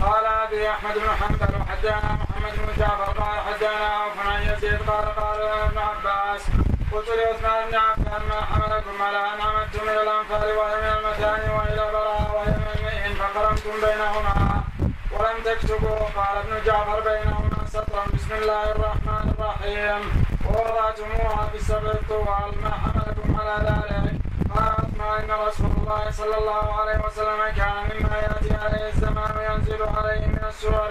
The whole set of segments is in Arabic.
قال أبي أحمد بن حنبل وحدثنا محمد بن جعفر قال حدثنا عوف عن يزيد قال قال ابن عباس قلت لعثمان بن عفان ما حملكم على أن عمدتم إلى الأنفال وهي من المثاني والى براء وهي من المئن فقرنتم بينهما ولم تكتبوا. قال ابن جعفر بينهما سطرا بسم الله الرحمن الرحيم. ووضعتموها في السبع الطوال ما حملكم على ذلك. قال عثمان إن رسول الله صلى الله عليه وسلم كان مما عليه الزمان ينزل عليه من السور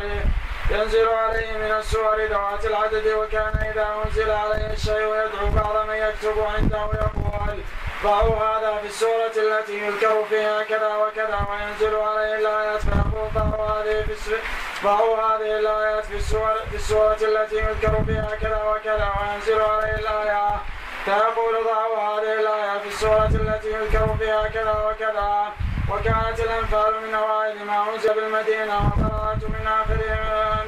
ينزل عليه من السور ذوات العدد وكان إذا أنزل عليه الشيء يدعو بعض من يكتب عنده يقول ضعوا هذا في السورة التي يذكر فيها كذا وكذا وينزل عليه الآيات. فيقول ضعوا هذه في ضعوا هذه الآيات في السورة في السورة التي يذكر فيها كذا وكذا وينزل عليه الآيات فيقول ضعوا هذه الآية في السورة التي يذكر فيها كذا وكذا. وكانت الأنفال من أوائل ما أنزل بالمدينة وقرأت من آخر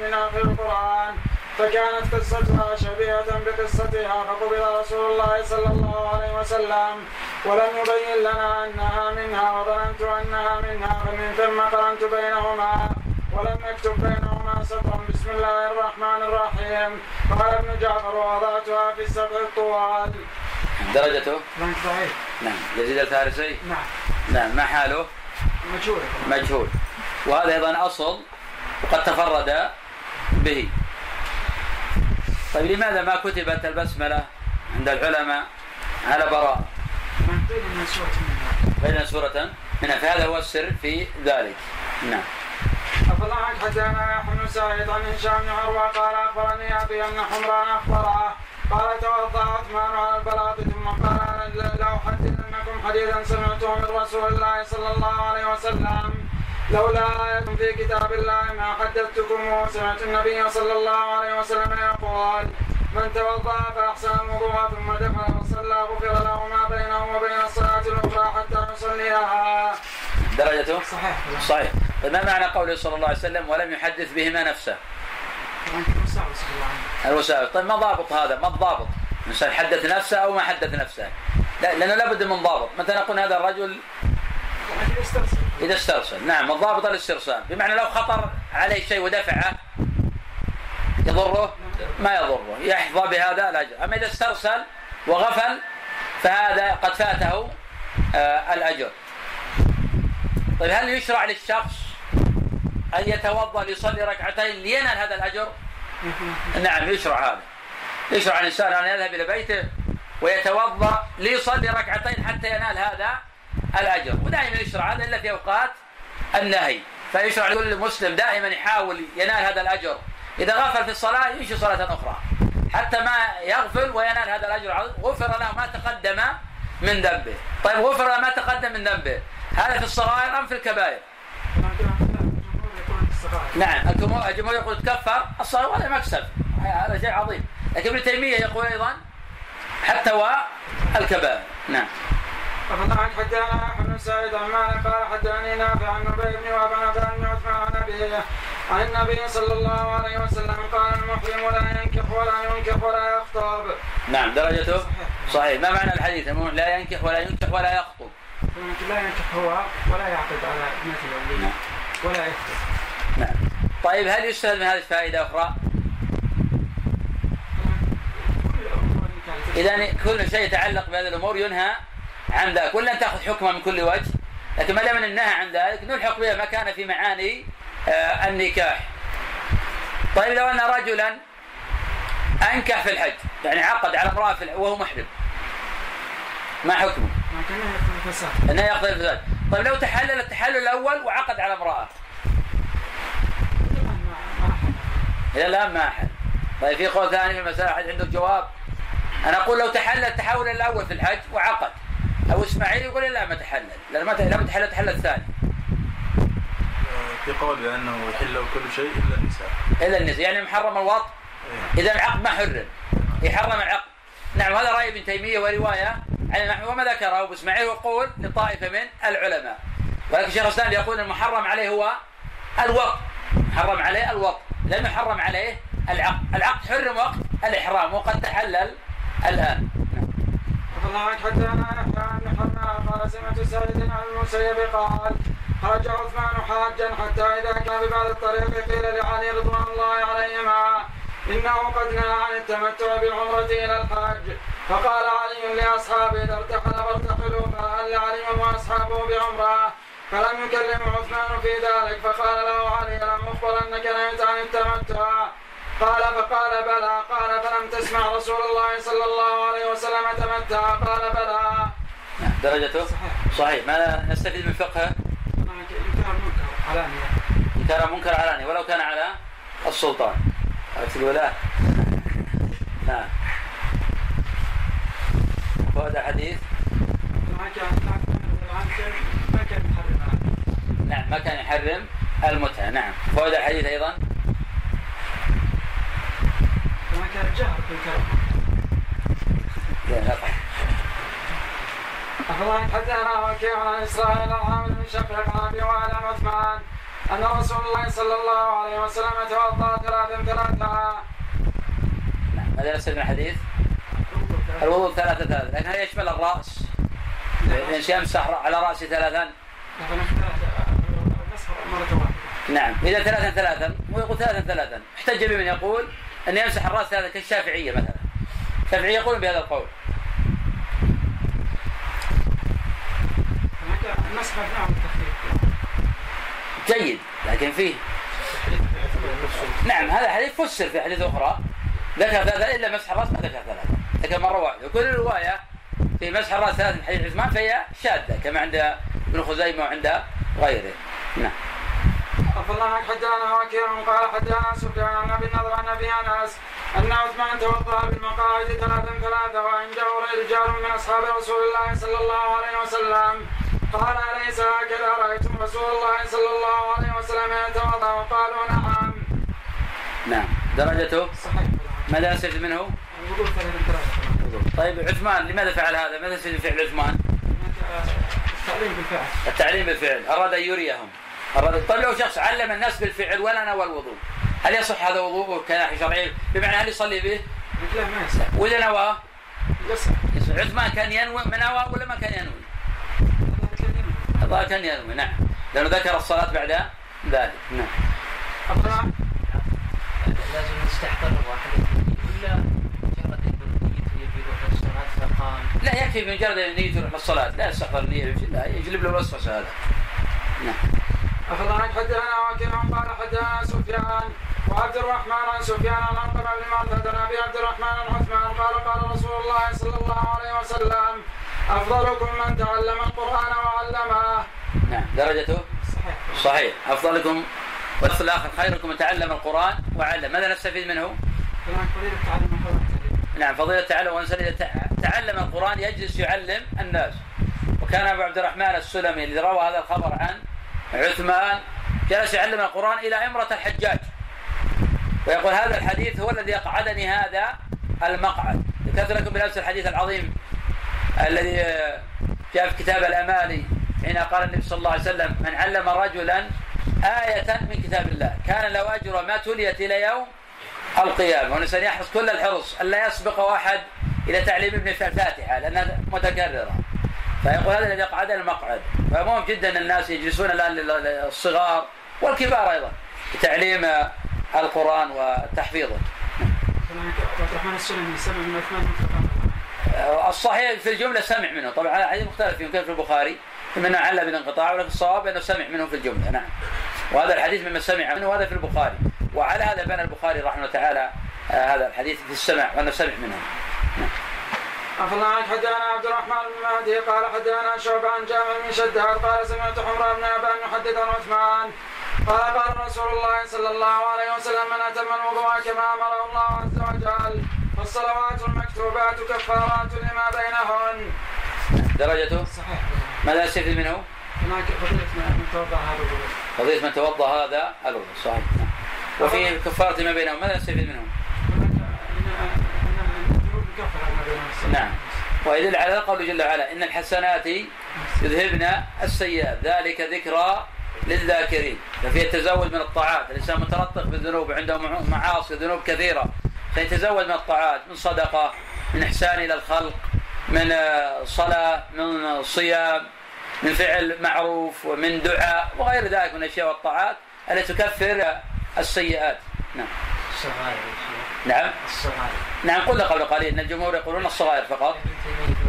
من آخر القرآن. فكانت قصتها شبيهة بقصتها فقبل رسول الله صلى الله عليه وسلم. ولم يبين لنا أنها منها وظننت أنها منها فمن ثم قرنت بينهما. ولم نكتب بينهما سطرا بسم الله الرحمن الرحيم. قال ابن جعفر ووضعتها في السبع الطوال. درجته؟ ضعيف نعم. يزيد الفارسي؟ نعم. نعم ما حاله؟ مجهول. مجهول. وهذا أيضا أصل وقد تفرد به. طيب لماذا ما كتبت البسملة عند العلماء على براء؟ بين سورة منها. بين سورة منها فهذا هو السر في ذلك. نعم. عنك حدثنا يحيى بن سعيد عن هشام بن عروة قال أخبرني أبي أن حمران أخبره. قال توضأ عثمان على البلاط ثم قال لأحدثنكم حديثا سمعته من رسول الله صلى الله عليه وسلم لولا آية في كتاب الله ما حدثتكم سمعت النبي صلى الله عليه وسلم يقول من توضأ فأحسن الوضوء ثم دخل وصلى غفر له ما بينه وبين الصلاة الأخرى حتى يصليها. درجته؟ صحيح. صحيح طيب ما معنى قوله صلى الله عليه وسلم ولم يحدث بهما نفسه؟ الوسائل طيب ما ضابط هذا ما الضابط الانسان حدث نفسه أو ما حدث نفسه لا لأنه لابد من ضابط. مثلا نقول هذا الرجل إذا استرسل. نعم الضابط الاسترسال. بمعنى لو خطر عليه شيء ودفعه يضره؟ ما يضره. يحظى بهذا الاجر أما إذا استرسل وغفل فهذا قد فاته آه الأجر. طيب هل يشرع للشخص أن يتوضأ ليصلي ركعتين لينال هذا الأجر؟ نعم يشرع هذا. يشرع الإنسان أن يذهب إلى بيته ويتوضأ ليصلي ركعتين حتى ينال هذا الأجر. ودائما يشرع هذا الا في أوقات النهي. فيشرع لكل مسلم دائما يحاول ينال هذا الأجر. إذا غفل في الصلاة يمشي صلاة أخرى. حتى ما يغفل وينال هذا الأجر. غفر له ما تقدم من ذنبه. طيب غفر ما تقدم من ذنبه. هذا في الصغائر أم في الكبائر؟ نعم الجمهور يقول تكفر. الصغير وهذا مكسب. هذا شيء عظيم. لكن ابن تيمية يقول أيضا حتى والكبائر نعم حدثنا احمد بن سعيد قال حدثني نافع عن أبي بن وهب عن بن عثمان عن أبيه عن النبي صلى الله عليه وسلم قال المحرم لا ينكح ولا ينكح ولا يخطب. نعم درجته صحيح ما معنى الحديث؟ لا ينكح ولا ينكح ولا يخطب. لا ينكح هو ولا يعقد على ابنته نعم. ولا يخطب. نعم. طيب هل يستفاد من هذه فائدة أخرى؟ إذا كل شيء يتعلق بهذه الأمور ينهى عن ذلك ولا أن تأخذ حكمه من كل وجه لكن ما دام النهى عن ذلك نلحق بها ما كان في معاني آه النكاح. طيب لو أن رجلا أنكح في الحج يعني عقد على امرأة وهو محرم ما حكمه؟ أنه يقضي الفساد. طيب لو تحلل التحلل الأول وعقد على امرأة. إلى الآن ما حل طيب في قول ثاني في المسألة حد عنده جواب؟ أنا أقول لو تحلل التحول الأول في الحج وعقد. أو إسماعيل يقول لا ما تحلل. لأن ما لم تحلل تحلل الثاني. في قول بأنه يحل كل شيء إلا النساء. إلا النساء. يعني محرم الوط إذا العقد ما حرم. يحرم العقد. نعم هذا رأي ابن تيمية ورواية عن النحو. وما ذكره أبو إسماعيل؟ وقول لطائفة من العلماء. ولكن شيخ الإسلام يقول المحرم عليه هو الوقت. حرم عليه الوقت. لم يحرم عليه العقد. العقد حرم وقت الإحرام. وقد تحلل الآن الله حتى قال سمعت عن قال خرج عثمان حاجا حتى إذا كان ببعض الطريق قيل لعلي رضوان الله عليهما إنه قد نهى عن التمتع بالعمرة إلى الحج فقال علي لأصحابه إذا ارتحل فارتحلوا فهل علي وأصحابه بعمرة؟ فلم يكلم عثمان في ذلك فقال له علي لم أخبر أنك نهيت عن التمتع. قال فقال بلى قال فلم تسمع رسول الله صلى الله عليه وسلم تمتع قال بلى. نعم درجته؟ صحيح. صحيح. ما نستفيد من فقهه إنكار منكر علانية. إن كان منكر علاني ولو كان على السلطان. عرفت الولاة نعم. الحديث؟ ما كان محرم عليه. نعم ما كان يحرم المتعة. نعم. فهذا الحديث أيضا؟ ما كان جهر في الكلام. أخبرنا حدثنا وكيع عن إسرائيل العامل بن شقيق عن أبي عن عثمان أن رسول الله صلى الله عليه وسلم توضأ ثلاثا ثلاثا نعم نستفيد من الحديث؟ الوضوء ثلاثة ثلاثة لكن هل يشمل الرأس؟ الإنسان يمسح على رأسه ثلاثا نعم إذا ثلاثا ثلاثا ويقول ثلاثا ثلاثا احتج بمن يقول أن يمسح الرأس ثلاثا كالشافعية مثلا. الشافعية يقولون بهذا القول. المسح جيد لكن فيه. نعم هذا حديث فسر في حديث أخرى. ذكر ثلاثة إلا مسح الرأس ما ذكر ثلاثة ذكر مرة واحدة. وكل رواية في مسح الرأس ثلاثة من حديث عثمان فهي شاذة كما عند ابن خزيمة وعند غيره. نعم. أفضل عنك حدثنا وكيع قال حدثنا سفيان عن أبي النضر عن أبي أنس أن عثمان توضأ بالمقاعد ثلاثا ثلاثة وعنده رجال من أصحاب رسول الله صلى الله عليه وسلم. قال أليس هكذا رأيتم رسول الله صلى الله عليه وسلم يتوضأ؟ وقالوا نعم. نعم. درجته؟ صحيح. ماذا نستفيد منه؟ طيب عثمان لماذا فعل هذا؟ ماذا من فعل عثمان؟ التعليم بالفعل. التعليم بالفعل. أراد أن يريهم. طيب لو شخص علم الناس بالفعل ولا نوى الوضوء. هل يصح هذا وضوءه كناحية شرعية؟ بمعنى هل يصلي به؟ لا ما يصح. وإذا نواه يصح. يصح. عثمان كان ينوي من نوى ولا ما كان ينوي؟ الظاهر كان ينوي. نعم. لأنه ذكر الصلاة بعد ذلك. نعم. لازم يستحضر الواحد. ولا لا يكفي بمجرد النية يروح للصلاة لا يستحضر النية لا يجلب له الوسوسة هذا. نعم. أخذ عنك حدثنا وكيع قال حدثنا سفيان. وعبد الرحمن عن سفيان عن عقبة بن معبد عن أبي عبد الرحمن عن عثمان. قال قال رسول الله صلى الله عليه وسلم أفضلكم من تعلم القرآن وعلمه. نعم. درجته؟ صحيح. صحيح. أفضلكم والأصل الآخر خيركم من تعلم القرآن وعلم ماذا نستفيد منه؟ نعم. فضيلة تعلم وإنسان إذا تع- تعلم القرآن يجلس يعلم الناس. وكان أبو عبد الرحمن السلمي الذي روى هذا الخبر عن عثمان جلس يعلم القرآن إلى إمرة الحجاج. ويقول هذا الحديث هو الذي أقعدني هذا المقعد. ذكرت لكم بالأمس الحديث العظيم الذي جاء في كتاب الأمالي حين قال النبي صلى الله عليه وسلم من علم رجلا آية من كتاب الله. كان له أجر ما تليت إلى يوم القيامة. والإنسان يحرص كل الحرص ألا يسبق أحد إلى تعليم ابن الفاتحة لأنها متكررة. فيقول هذا الذي يقعد المقعد. فمهم جدا الناس يجلسون الآن للصغار والكبار أيضا لتعليم القرآن وتحفيظه. من مطلقا الصحيح في الجملة سمع منه. طبعا حديث مختلف يمكن في البخاري منه علّ بالانقطاع ولكن الصواب أنه سمع منه في الجملة. نعم. وهذا الحديث مما سمع منه وهذا في البخاري. وعلى هذا بنى البخاري رحمه الله تعالى آه، هذا الحديث في السمع وأنه سمع منه. أخذ عنك حدثنا عبد الرحمن بن مهدي قال حدثنا شعبة عن جابر بن شداد قال سمعت حمر بن أبان يحدث عن عثمان قال قال رسول الله صلى الله عليه وسلم من أتم الوضوء كما أمره الله عز وجل فالصلوات المكتوبات كفارات لما بينهن درجته صحيح ماذا نستفيد منه؟ هناك فضيلة من توضأ هذا الوضوء قضية من توضأ هذا الوضوء صحيح نعم. وفي كفارة ما بينهم ماذا نستفيد منه؟ هناك أن أن الذنوب تكفر ما بينهن نعم. ويدل على قوله جل وعلا إن الحسنات يذهبن السيئات. ذلك ذكرى للذاكرين. ففي التزود من الطاعات. الإنسان متلطخ بالذنوب عنده مع- معاصي ذنوب كثيرة. فيتزود من الطاعات من صدقة من إحسان إلى الخلق من صلاة من صيام من فعل معروف ومن دعاء وغير ذلك من الأشياء والطاعات التي تكفر السيئات. نعم. نعم. الصغائر نعم قلنا قبل قليل. إن الجمهور يقولون الصغائر فقط.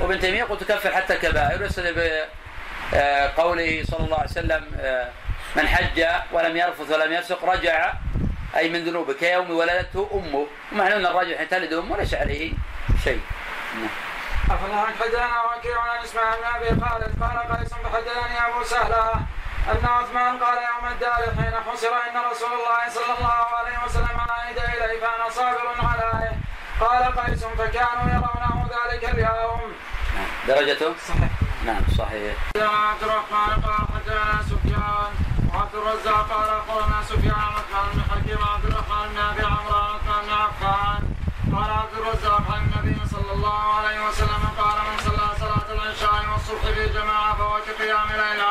وابن تيمية يقول تكفر حتى الكبائر. ويستدل بقوله صلى الله عليه وسلم آه، من حج ولم يرفث ولم يفسق رجع أي من ذنوبه كيوم ولدته أمه. ومعنى أن الرجل حين تلد امه ليس عليه شيء. نعم. أفلا حدثنا وكيع عن اسماعيل بن أبي خالد قال قيس فحدثني أبو سهلة. أن عثمان قال يوم الدار حين حسر إن رسول الله صلى الله عليه وسلم عائد إليه فأنا صابر عليه. قال قيس فكانوا يرونه ذلك اليوم. درجته؟ صحيح. نعم صحيح. عبد الرحمن قال حدثنا سفيان وعبد الرزاق قال أخبرنا سفيان عن عثمان بن حكيم وعبد الرحمن بن أبي عمرو عن عثمان بن عفان. قال عبد الرزاق عن النبي صلى الله عليه وسلم قال من صلى صلاة العشاء والصبح في جماعة فهو كقيام ليلة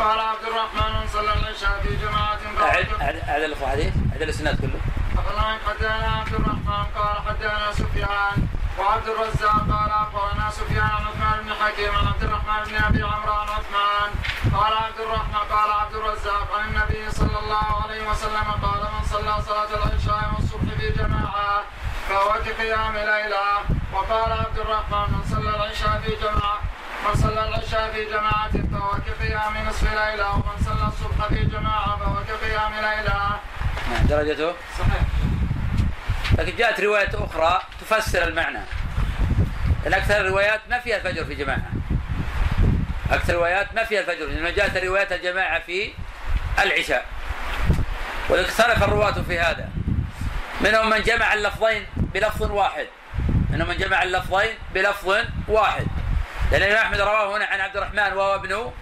وقال عبد الرحمن من صلى العشاء في كقيام اعد اعد الأخوة حديث أعد الإسناد كله. أخبرنا حدثنا عبد الرحمن قال حدثنا سفيان. وعبد الرزاق قال أخبرنا سفيان عن عثمان بن حكيم عن عبد الرحمن بن أبي عمرو عن عثمان. قال عبد الرحمن قال عبد الرزاق عن النبي صلى الله عليه وسلم قال من صلى صلاة العشاء والصبح في جماعة فهو كقيام ليلة. وقال عبد الرحمن من صلى العشاء في جماعة من صلى العشاء في جماعة فهو كقيام نصف ليلة ومن صلى الصبح في جماعة فهو كقيام ليلة. نعم درجته؟ صحيح. لكن جاءت رواية أخرى تفسر المعنى. لأن أكثر الروايات ما فيها الفجر في جماعة. أكثر الروايات ما فيها الفجر لأن جاءت روايات الجماعة في العشاء. واختلف الرواة في هذا منهم من جمع اللفظين بلفظ واحد. منهم من جمع اللفظين بلفظ واحد. لأن الإمام أحمد رواه هنا عن عبد الرحمن وهو ابن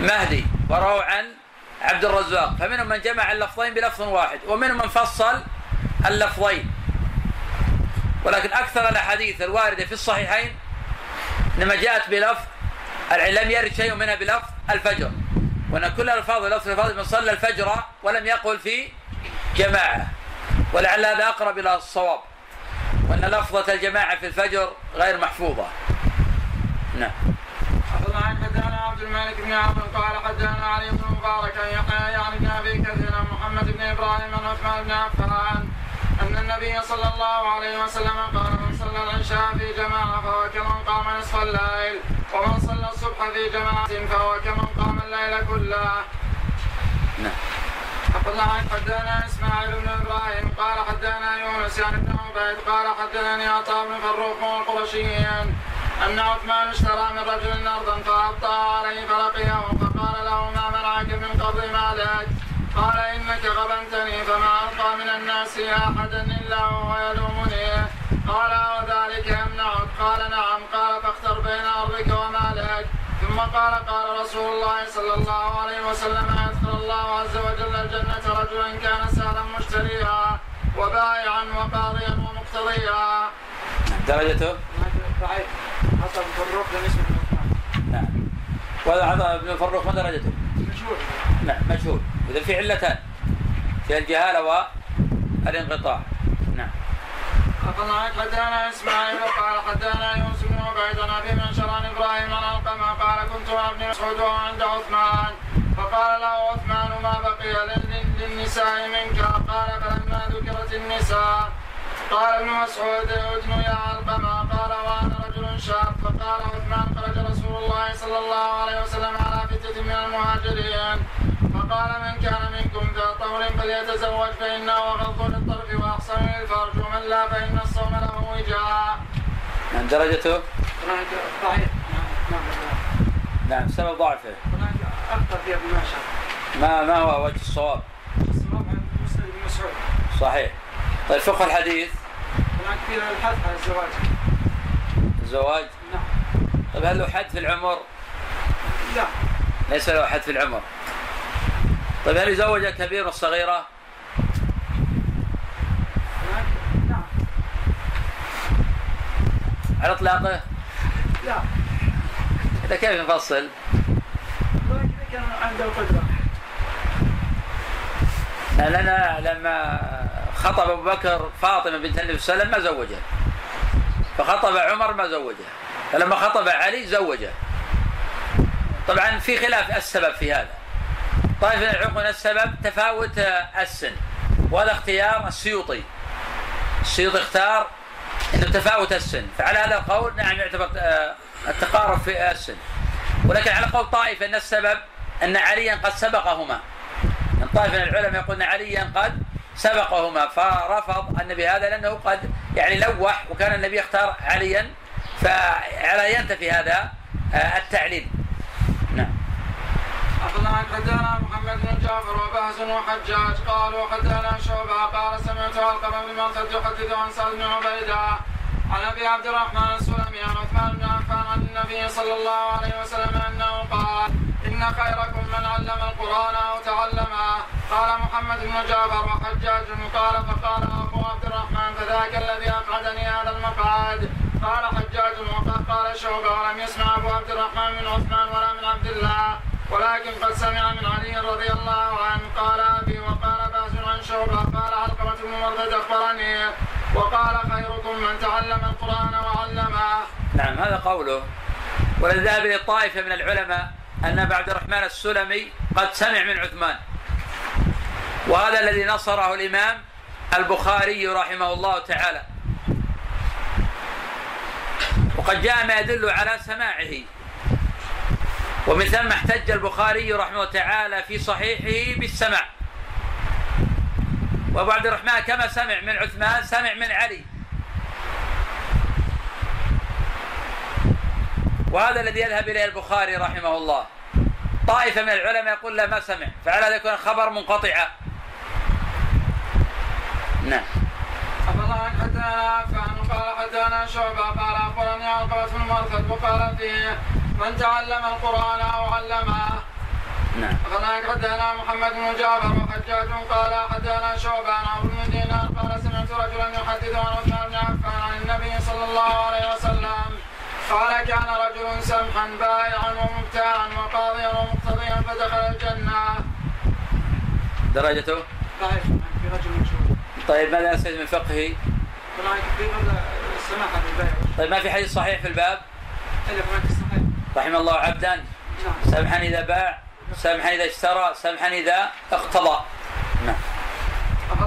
مهدي ورواه عن عبد الرزاق. فمنهم من جمع اللفظين بلفظ واحد ومنهم من فصل اللفظين. ولكن أكثر الأحاديث الواردة في الصحيحين إنما جاءت بلفظ لم يرد شيء منها بلفظ الفجر. وأن كل الألفاظ لفظ الفاظ من صلى الفجر ولم يقل في جماعة. ولعل هذا أقرب إلى الصواب وأن لفظة الجماعة في الفجر غير محفوظة. نعم. عن حدثنا عبد الملك بن عمرو قال حدثنا علي بن مبارك يحيى يعني ابي كثير عن محمد بن إبراهيم عن عثمان بن عفان أن النبي صلى الله عليه وسلم قال من صلى العشاء في جماعة فهو كمن قام نصف الليل ومن صلى الصبح في جماعة فهو كمن قام الليل كله. نعم. عن حدثنا إسماعيل بن إبراهيم قال حدثنا يونس يعني بن عبيد قال حدثني عطاء بن فروخ القرشيين. أن عثمان اشترى من رجل ارضا فأبطأ عليه فلقيه فقال له ما منعك من قبض مالك؟ قال إنك غبنتني فما ألقى من الناس احدا إلا وهو يلومني. قال وذلك يمنعك؟ قال نعم. قال فاختر بين أرضك ومالك. ثم قال قال رسول الله صلى الله عليه وسلم يدخل الله عز وجل الجنة رجلا كان سهلا مشتريها وبائعا وقاضيا ومقتضيا. درجته؟ حسب فروق بالنسبة نعم. وهذا عطاء بن فروخ ما درجته؟ مشهور نعم مجهول. إذا في علتان في الجهالة والانقطاع نعم. حدثنا إسماعيل قال حدثنا يوسف بن عبيد عن أبي من شران إبراهيم عن علقمة قال كنت مع ابن مسعود وهو عند عثمان. فقال له عثمان ما بقي لل- للنساء منك؟ قال فلما ذكرت النساء قال ابن مسعود ادن يا علقمة قال وأنا رجل شاب. فقال عثمان خرج رسول الله صلى الله عليه وسلم على فتة من المهاجرين. فقال من كان منكم ذا طهر فليتزوج فإنه غض للطرف وأحسن للفرج ومن لا فإن الصوم له وجاء. نعم درجته ضعيف. نعم سبب ضعفه. هناك أخطر في ابن ما ما هو وجه الصواب؟ الصواب عند مسلم بن مسعود. صحيح. طيب فقه الحديث. الحث على الزواج الزواج نعم طيب هل له حد في العمر؟ لا ليس له حد في العمر طيب هل يزوج الكبير والصغيرة؟ نعم على إطلاقه؟ لا إذا كيف نفصل؟ إذا كان عنده قدرة لأن لما خطب أبو بكر فاطمة بنت النبي صلى الله عليه وسلم ما زوجها. فخطب عمر ما زوجها. فلما خطب علي زوجه طبعا في خلاف السبب في هذا. طائفة من العلماء السبب تفاوت السن وهذا اختيار السيوطي. السيوطي اختار إنه تفاوت السن. فعلى هذا القول نعم يعتبر آه، التقارب في السن. ولكن على قول طائفة إن السبب أن عليا قد سبقهما. من طائفة من العلماء يقول ان عليا قد سبقهما فرفض النبي هذا لأنه قد يعني لوح وكان النبي يختار عليا فعلى ينتفي هذا آه، التعليل. نعم. حدثنا محمد بن جعفر وبهز وحجاج قالوا حدثنا شعبة قال سمعت علقمة بن مرثد يحدث عن سعد بن عبيدة عن أبي عبد الرحمن السلمي عن عثمان بن عفان عن النبي صلى الله عليه وسلم أنه قال إن خيركم من علم القرآن أو تعلمه. قال محمد بن جعفر وحجاج قال فقال أبو عبد الرحمن فذاك الذي أقعدني هذا المقعد؟ قال حجاج قال شعبه ولم يسمع أبو عبد الرحمن من عثمان ولا من عبد الله ولكن قد سمع من علي رضي الله عنه. قال أبي وقال باز عن شعبه قال علقمة بن مرثد اخبرني وقال خيركم من تعلم القرآن وعلمه. نعم هذا قوله. ولذهب إلى طائفه من العلماء أن ابا عبد الرحمن السلمي قد سمع من عثمان. وهذا الذي نصره الإمام البخاري رحمه الله تعالى. وقد جاء ما يدل على سماعه. ومن ثم احتج البخاري رحمه تعالى في صحيحه بالسماع. وأبو عبد الرحمن كما سمع من عثمان سمع من علي. وهذا الذي يذهب إليه البخاري رحمه الله. طائفة من العلماء يقول لا ما سمع. فعلى هذا يكون الخبر منقطعا نعم. عفان قال حدثنا شعبة قال أخبرني علقمة بن مرثد وقال فيه من تعلم القرآن أو علمه. نعم. حدثنا محمد بن جعفر وحجاج قال حدثنا شعبة عن عمرو بن دينار قال سمعت رجلا يحدث عن عثمان بن عفان عن النبي صلى الله عليه وسلم. قال كان رجل سمحا بائعا ومبتاعا وقاضيا ومقتضيا فدخل الجنة. درجته؟ ضعيف في رجل مشهور. طيب ماذا يستفيد من فقهه؟ السماحة بالبيع. طيب ما في حديث صحيح في الباب؟ رحم الله عبدا. نعم. سمحا إذا باع سمحا إذا اشترى سمحا إذا اقتضى. نعم.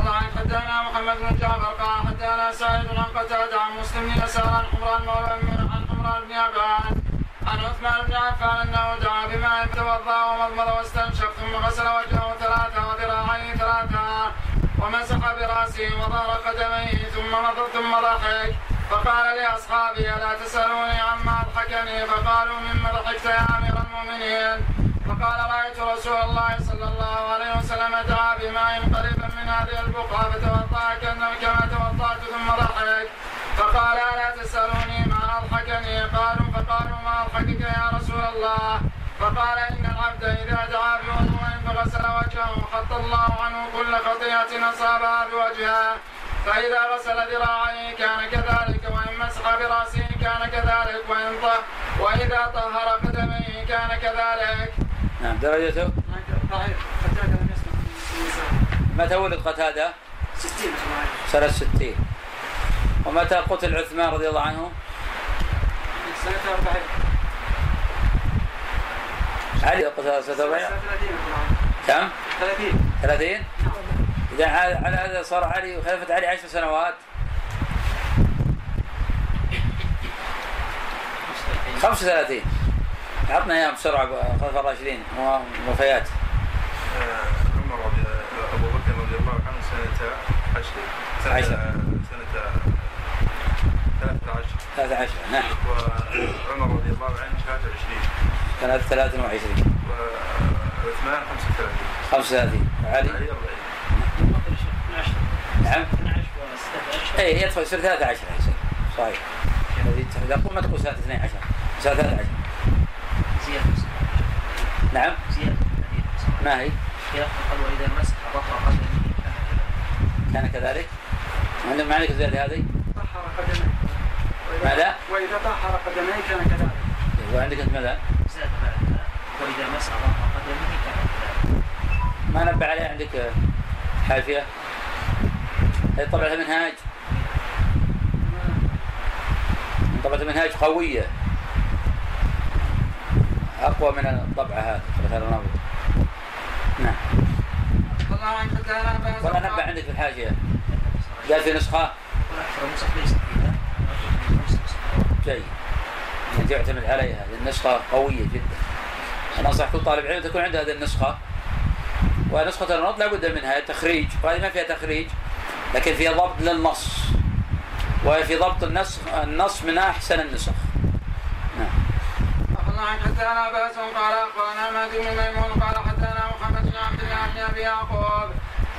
عن حدثنا محمد بن جعفر قال حدثنا سعيد عن قتادة عن مسلم بن يسار عن حمران مولى من- عن حمران بن أبان عن عثمان بن عفان أنه دعا بماء توضأ ومضمض واستنشق ثم غسل وجهه ثلاثة وذراعيه ثلاثة ومسح برأسه وظهر قدميه ثم نظر ثم ضحك فقال لأصحابه ألا تسألوني عما أضحكني فقالوا مما ضحكت يا أمير المؤمنين فقال رأيت رسول الله صلى الله عليه وسلم دعا بماء قريبا من هذه البقعة فتوضأ كما توضأت ثم ضحك فقال ألا تسألوني ما أضحكني قالوا فقالوا ما أضحكك يا رسول الله؟ فقال إن العبد إذا دعا بوضوء فغسل وجهه حط الله عنه كل خطيئة أصابها بوجهه. فإذا غسل ذراعيه كان كذلك وإن مسح برأسه كان كذلك وإن طه وإذا طهر قدميه كان كذلك. نعم درجته ضعيف قتادة لم يسمع. من النساء متى ولد قتادة؟ 60 اسماعيل سنة 60 ومتى قتل عثمان رضي الله عنه؟ سنة 40 علي قتل سنة 40 كم؟ 30 30 إذا على هذا صار علي وخلفة علي عشر سنوات. 35 عطنا اياهم بسرعة خلف الراشدين وفيات عمر رضي أبو بكر رضي الله عنه سنة عشر. سنة 13 13 نعم. وعمر رضي الله عنه شهادة 20 سنة 23 وعثمان 35 35 وعلي علي؟ 40 نعم. اي يدخل يصير 13 يصير. صحيح. الذي اذا قلت ما تقول سنة 12 سنة 13 زيادة نعم. زيادة ما هي؟ قال وإذا مسح ظهر قدمه. كان كذلك؟ كان كذلك؟ ما عندك الزيادة هذه؟ طهر وإذا- ماذا؟ وإذا طهر قدميه كان كذلك. وعندك أنت ماذا؟ زاد بعدها وإذا مسح ظهر قدمه كان كذلك. ما نبه عليه عندك حاشية؟ هي طبعا المنهاج طبعا المنهاج قوية. أقوى من الطبعة هذه مثلا نبض نعم. الله عنك حدثنا باز ولا نبع عندك في الحاشيه قال في نسخة والأكثر النسخ ليست فيها جيد يعني تعتمد عليها هذه النسخة قوية جدا. أنا أنصح كل طالب علم تكون عنده هذه النسخة. ونسخة النط لابد منها تخريج. وهذه ما فيها تخريج لكن فيها ضبط للنص. وهي في ضبط النسخ النص من أحسن النسخ. نعم. عنك حدثنا باز قال اخبرنا مهدي بن ميمون قال حدثنا محمد بن عبد الله بن ابي يعقوب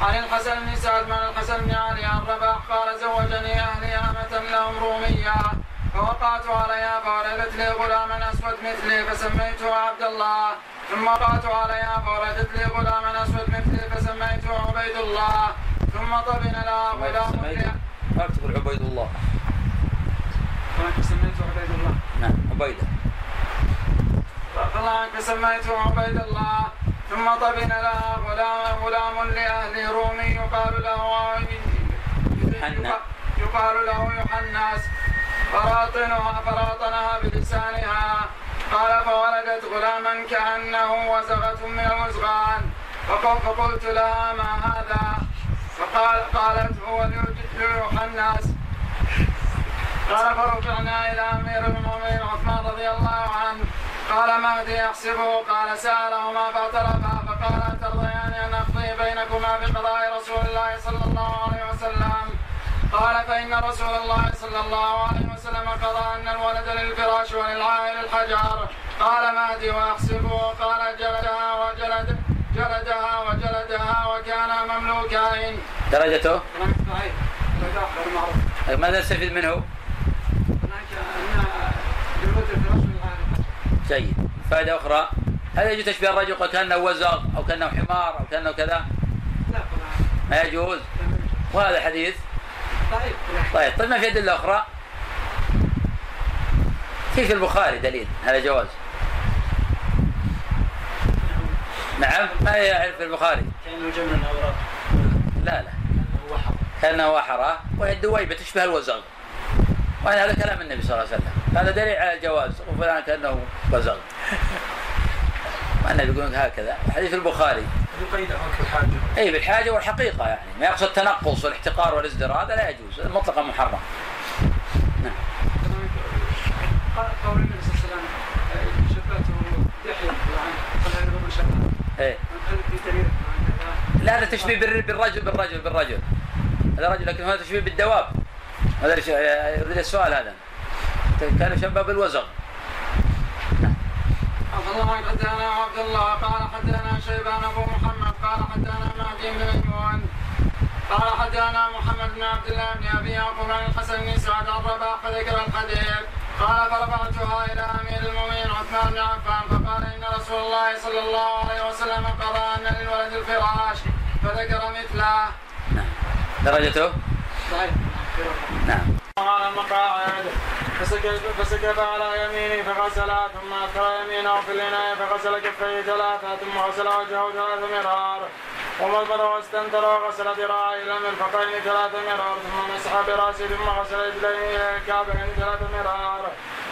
عن الحسن بن سعد من الحسن بن علي عن رباح قال زوجني أهلي آمة لهم رومية. فوقعت عليها فولدت لي غلاما أسود مثلي فسميته عبد الله. ثم وقعت عليها فولدت لي غلاما أسود مثلي فسميته عبيد الله. ثم طبن لها غلام ما تقول عبيد الله. سميته عبيد الله. نعم عبيدة الله عنك سميته عبيد الله. ثم طبن لها غلام غلام لأهل رومي يقال له. يقال له يحنس فراطنها فراطنها بلسانها. قال فولدت غلاما كأنه وزغة من الوزغان فقل- فقلت لها ما هذا؟ فقال قالت هو ليحنس قال فرجعنا إلى أمير المؤمنين عثمان رضي الله عنه. قال مهدي يحسبه؟ قال سألهما فاعترفا. فقال أترضيان أن أقضي بينكما بقضاء رسول الله صلى الله عليه وسلم؟ قال فإن رسول الله صلى الله عليه وسلم قضى أن الولد للفراش وللعائل الحجر قال مهدي ويحسبه قال جلدها وجلد جلدها وجلدها وكانا مملوكين. درجته؟ معروف. ماذا نستفيد منه؟ جيد. فائدة أخرى. هل يجوز تشبيه الرجل كأنه وزغ أو كأنه حمار أو كأنه كذا؟ لا ما يجوز. وهذا حديث طيب طيب طيب ما في أدلة أخرى في في البخاري دليل؟ على جواز. نعم. ما هي في البخاري؟ كأنه جمع الأوراق لا لا. كأنه وحر كأنه وحرة وهي الدويبة تشبه الوزغ. وأنا هذا كلام النبي صلى الله عليه وسلم. هذا دليل على الجواز. وفلان كأنه وزغ. والنبي يقول هكذا؟ حديث البخاري. يقيد اي بالحاجة والحقيقة يعني. ما يقصد التنقص والاحتقار والازدراء هذا لا يجوز. مطلقا محرم. نعم. قول النبي صلى الله عليه وسلم شبهته يحيى قال هذا شبه إيه. لا هذا تشبيه بالر- بالرجل بالرجل بالرجل. هذا رجل لكن هذا تشبيه بالدواب. هذا الش- يريد السؤال هذا. كان يشبه بالوزغ. عبد الله حدثنا عبد الله قال حدثنا شيبان ابو محمد قال حدثنا مهدي بن ميمون قال حدثنا محمد بن عبد الله بن أبي يعقوب عن الحسن بن سعد عن رباح فذكر الحديث قال فرفعتها إلى أمير المؤمنين عثمان بن عفان فقال إن رسول الله صلى الله عليه وسلم قضى أن للولد الفراش فذكر مثله. نعم درجته صحيح. نعم على المقاعد فسكب, على يمينه فغسلها ثم أدخل يمينه في الإناء فغسل كفيه ثلاثة ثم غسل وجهه ثلاث مرار ومضمض واستنثر وغسل ذراعيه إلى المرفقين ثلاث مرار. ثم مسح برأسه ثم غسل رجليه إلى الكعبين ثلاث مرار.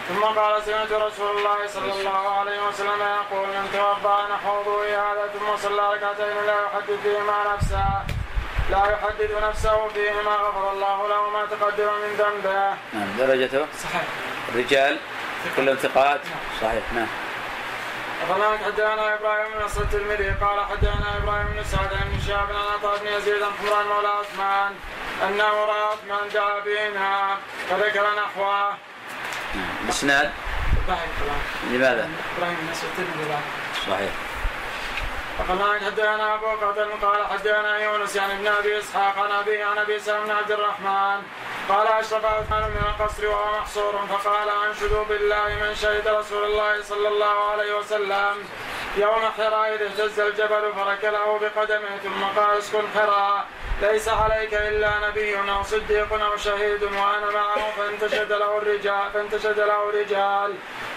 ثم قال سمعت رسول الله صلى الله عليه وسلم يقول من توضأ نحو وضوء هذا ثم صلى ركعتين لا يحدث فيهما نفسه لا يحدث نفسه فيهما غفر الله له ما تقدم من ذنبه. نعم درجته؟ صحيح. الرجال كلهم ثقات؟ صحيح نعم. وهناك حدثنا إبراهيم بن نصر الترمذي قال حدثنا إبراهيم بن سعد بن شهاب عن عطاء بن يزيد عن حمران مولى عثمان انه راى عثمان جاء بينها فذكر نحوه. نعم. الاسناد ضحك لماذا؟ إبراهيم بن نصر الترمذي صحيح. وقال حدثنا أبو قتل؟ قال حدثنا يونس يعني ابن أبي إسحاق عن ابي عن أبي سلمة بن عبد الرحمن قال أشرف عثمان من القصر وهو محصور فقال أنشدوا بالله من شهد رسول الله صلى الله عليه وسلم يوم حراء اذ اهتز الجبل فركله بقدمه ثم قال اسكن حراء ليس عليك إلا نبي أو صديق أو شهيد وأنا معه فانتشد له الرجال فانتشد له الرجال.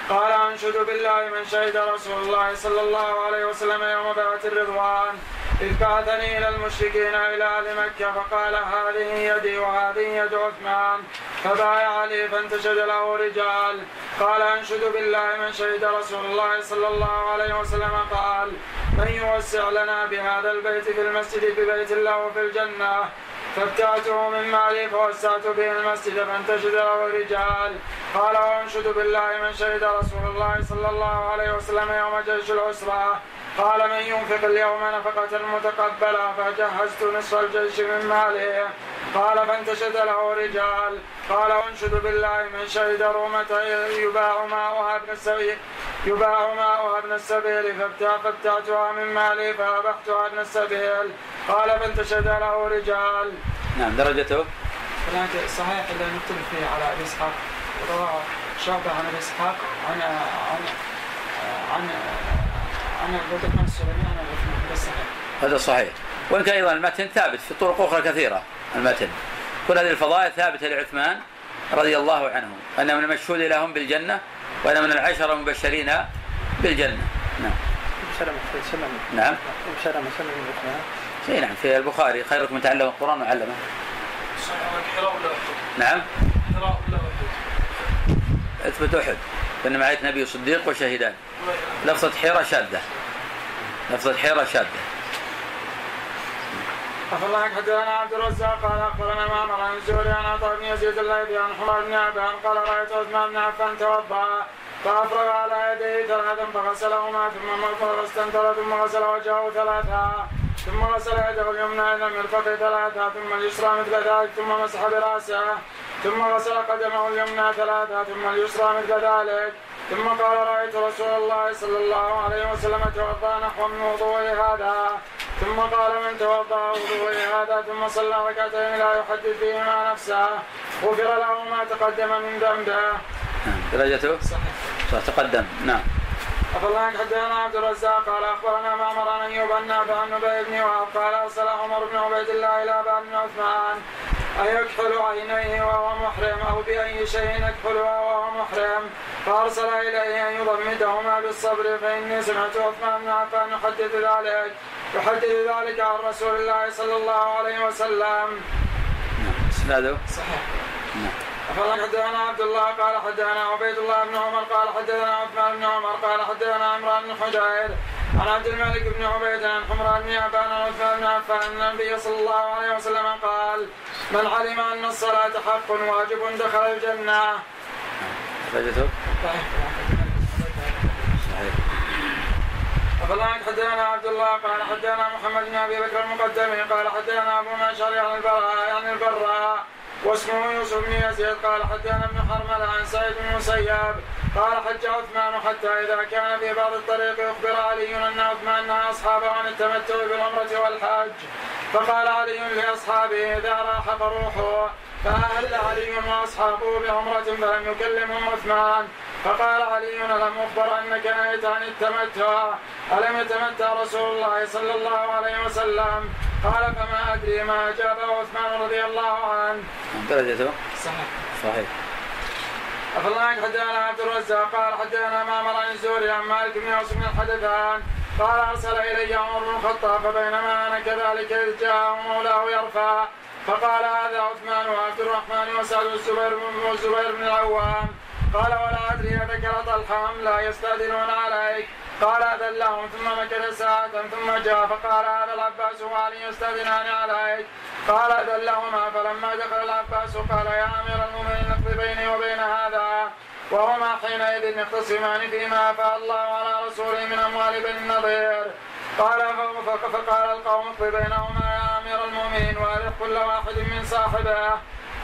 قال انشد بالله من شهد رسول الله صلى الله عليه وسلم يوم بيعة الرضوان. إذ بعثني إلى المشركين إلى أهل مكة فقال هذه يدي وهذه يد عثمان. فبايع لي فانتشد له رجال. قال أنشد بالله من شهد رسول الله صلى الله عليه وسلم. قال من يوسع لنا بهذا البيت في المسجد ببيت الله في الجنة؟ فابتعته من مالي فوسعت به المسجد فانتشد له رجال. قال وانشد بالله من شهد رسول الله صلى الله عليه وسلم يوم جيش العسرة قال من ينفق اليوم نفقة متقبلة فجهزت نصف الجيش من ماله. قال فانتشد له رجال. قال وانشد بالله من شهد رومة يباع ماؤها ابن السبيل يباع ماؤها ابن السبيل فابتع فابتعتها من مالي فربحتها ابن السبيل. قال فانتشد له رجال. نعم درجته؟ صحيح اللي نكتب فيه على أبي إسحاق. رواه شعبة عن أبي إسحاق عن عن عن هذا صحيح هذا. صحيح. وإن كان أيضا المتن ثابت في طرق أخرى كثيرة المتن. كل هذه الفضائل ثابتة لعثمان رضي الله عنه أنه من المشهود لهم بالجنة وأنا من العشرة المبشرين بالجنة. نعم. نعم. نعم في البخاري. خيركم من تعلم القرآن وعلمه. نعم. اثبت أحد. فإنما عليك نبي صديق وشهيدان. لفظة حيرة شاذة لفظة حيرة شاذة أخبرنا حدثنا عبد الرزاق قال أخبرنا معمر عن الزهري عن عطاء بن يزيد الليثي عن حمار بن عبان قال رأيت عثمان بن عفان توضأ فأفرغ على يديه ثلاثا فغسلهما ثم مضمض واستنثر ثم غسل وجهه ثلاثا ثم غسل يده اليمنى إلى المرفق ثلاثا ثم اليسرى مثل ذلك ثم مسح برأسه ثم غسل قدمه اليمنى ثلاثا ثم اليسرى مثل ذلك. ثم قال رأيت رسول الله صلى الله عليه وسلم توضأ نحو من وضوء هذا. ثم قال من توضأ وضوء هذا ثم صلى ركعتين لا يحدث فيهما نفسه. غفر له ما تقدم من ذنبه. درجته؟ صحيح. تقدم. نعم. أفضل حدثنا عبد الرزاق قال أخبرنا معمر عن أيوب أن نافع عن نبي بن وهب قال أرسل عمر بن عبيد الله إلى أبان بن عثمان. أيكحل عينيه وهو محرم أو بأي شيء يكحلها وهو محرم. فأرسل إليه أن يضمدهما بالصبر فإني سمعت عثمان بن عفان يحدث ذلك يحدث ذلك عن رسول الله صلى الله عليه وسلم. نعم إسناده؟ صحيح. نعم قال حدثنا عبد الله؟ قال حدثنا عبيد الله بن عمر قال حدثنا عثمان بن عمر قال حدثنا عمران بن حجير عن عبد الملك بن عبيد عن حمران بن عفان عن عثمان بن عفان ان النبي صلى الله عليه وسلم قال من علم أن الصلاة حق واجب دخل الجنة. صحيح فلان حدثنا عبد الله قال حدثنا محمد بن أبي بكر المقدمي قال حدثنا أبو معشر عن البراء عن البراء واسمه يوسف بن يزيد قال حدثنا ابن حرمل عن سعيد بن مسيب. قال حج عثمان حتى إذا كان في بعض الطريق يخبر علي أن عثمان نهى أصحابه عن التمتع بالعمرة والحج. فقال علي لأصحابه إذا راح فروحوا. فأهل علي وأصحابه بعمرة فلم يكلمهم عثمان؟ فقال علي ألم أخبر أنك نهيت عن التمتع؟ ألم يتمتع رسول الله صلى الله عليه وسلم؟ قال فما أدري ما أجابه عثمان رضي الله عنه. درجته صحيح. صحيح. أخبرنا حدثنا عبد الرزاق. قال حدثنا معمر عن الزهري عن مالك بن يوسف بن الحدثان. قال أرسل إلي عمر بن الخطاب فبينما أنا كذلك إذ جاء مولاه يرفع. فقال هذا عثمان وعبد الرحمن وسعد والزبير والزبير بن العوام. قال ولا أدري اذكر طلحة أم لا يستأذنون عليك. قال اذن لهم ثم مكث ساعة ثم جاء فقال هذا العباس وعلي يستأذنان عليك؟ قال اذن لهما فلما دخل العباس قال يا أمير المؤمنين اقض بيني وبين هذا. وهما حينئذ يختصمان فيما أفاء الله على رسوله من أموال بني النضير. قال فقال القوم اقض بينهما يا أمير المؤمنين وارث كل واحد من صاحبه.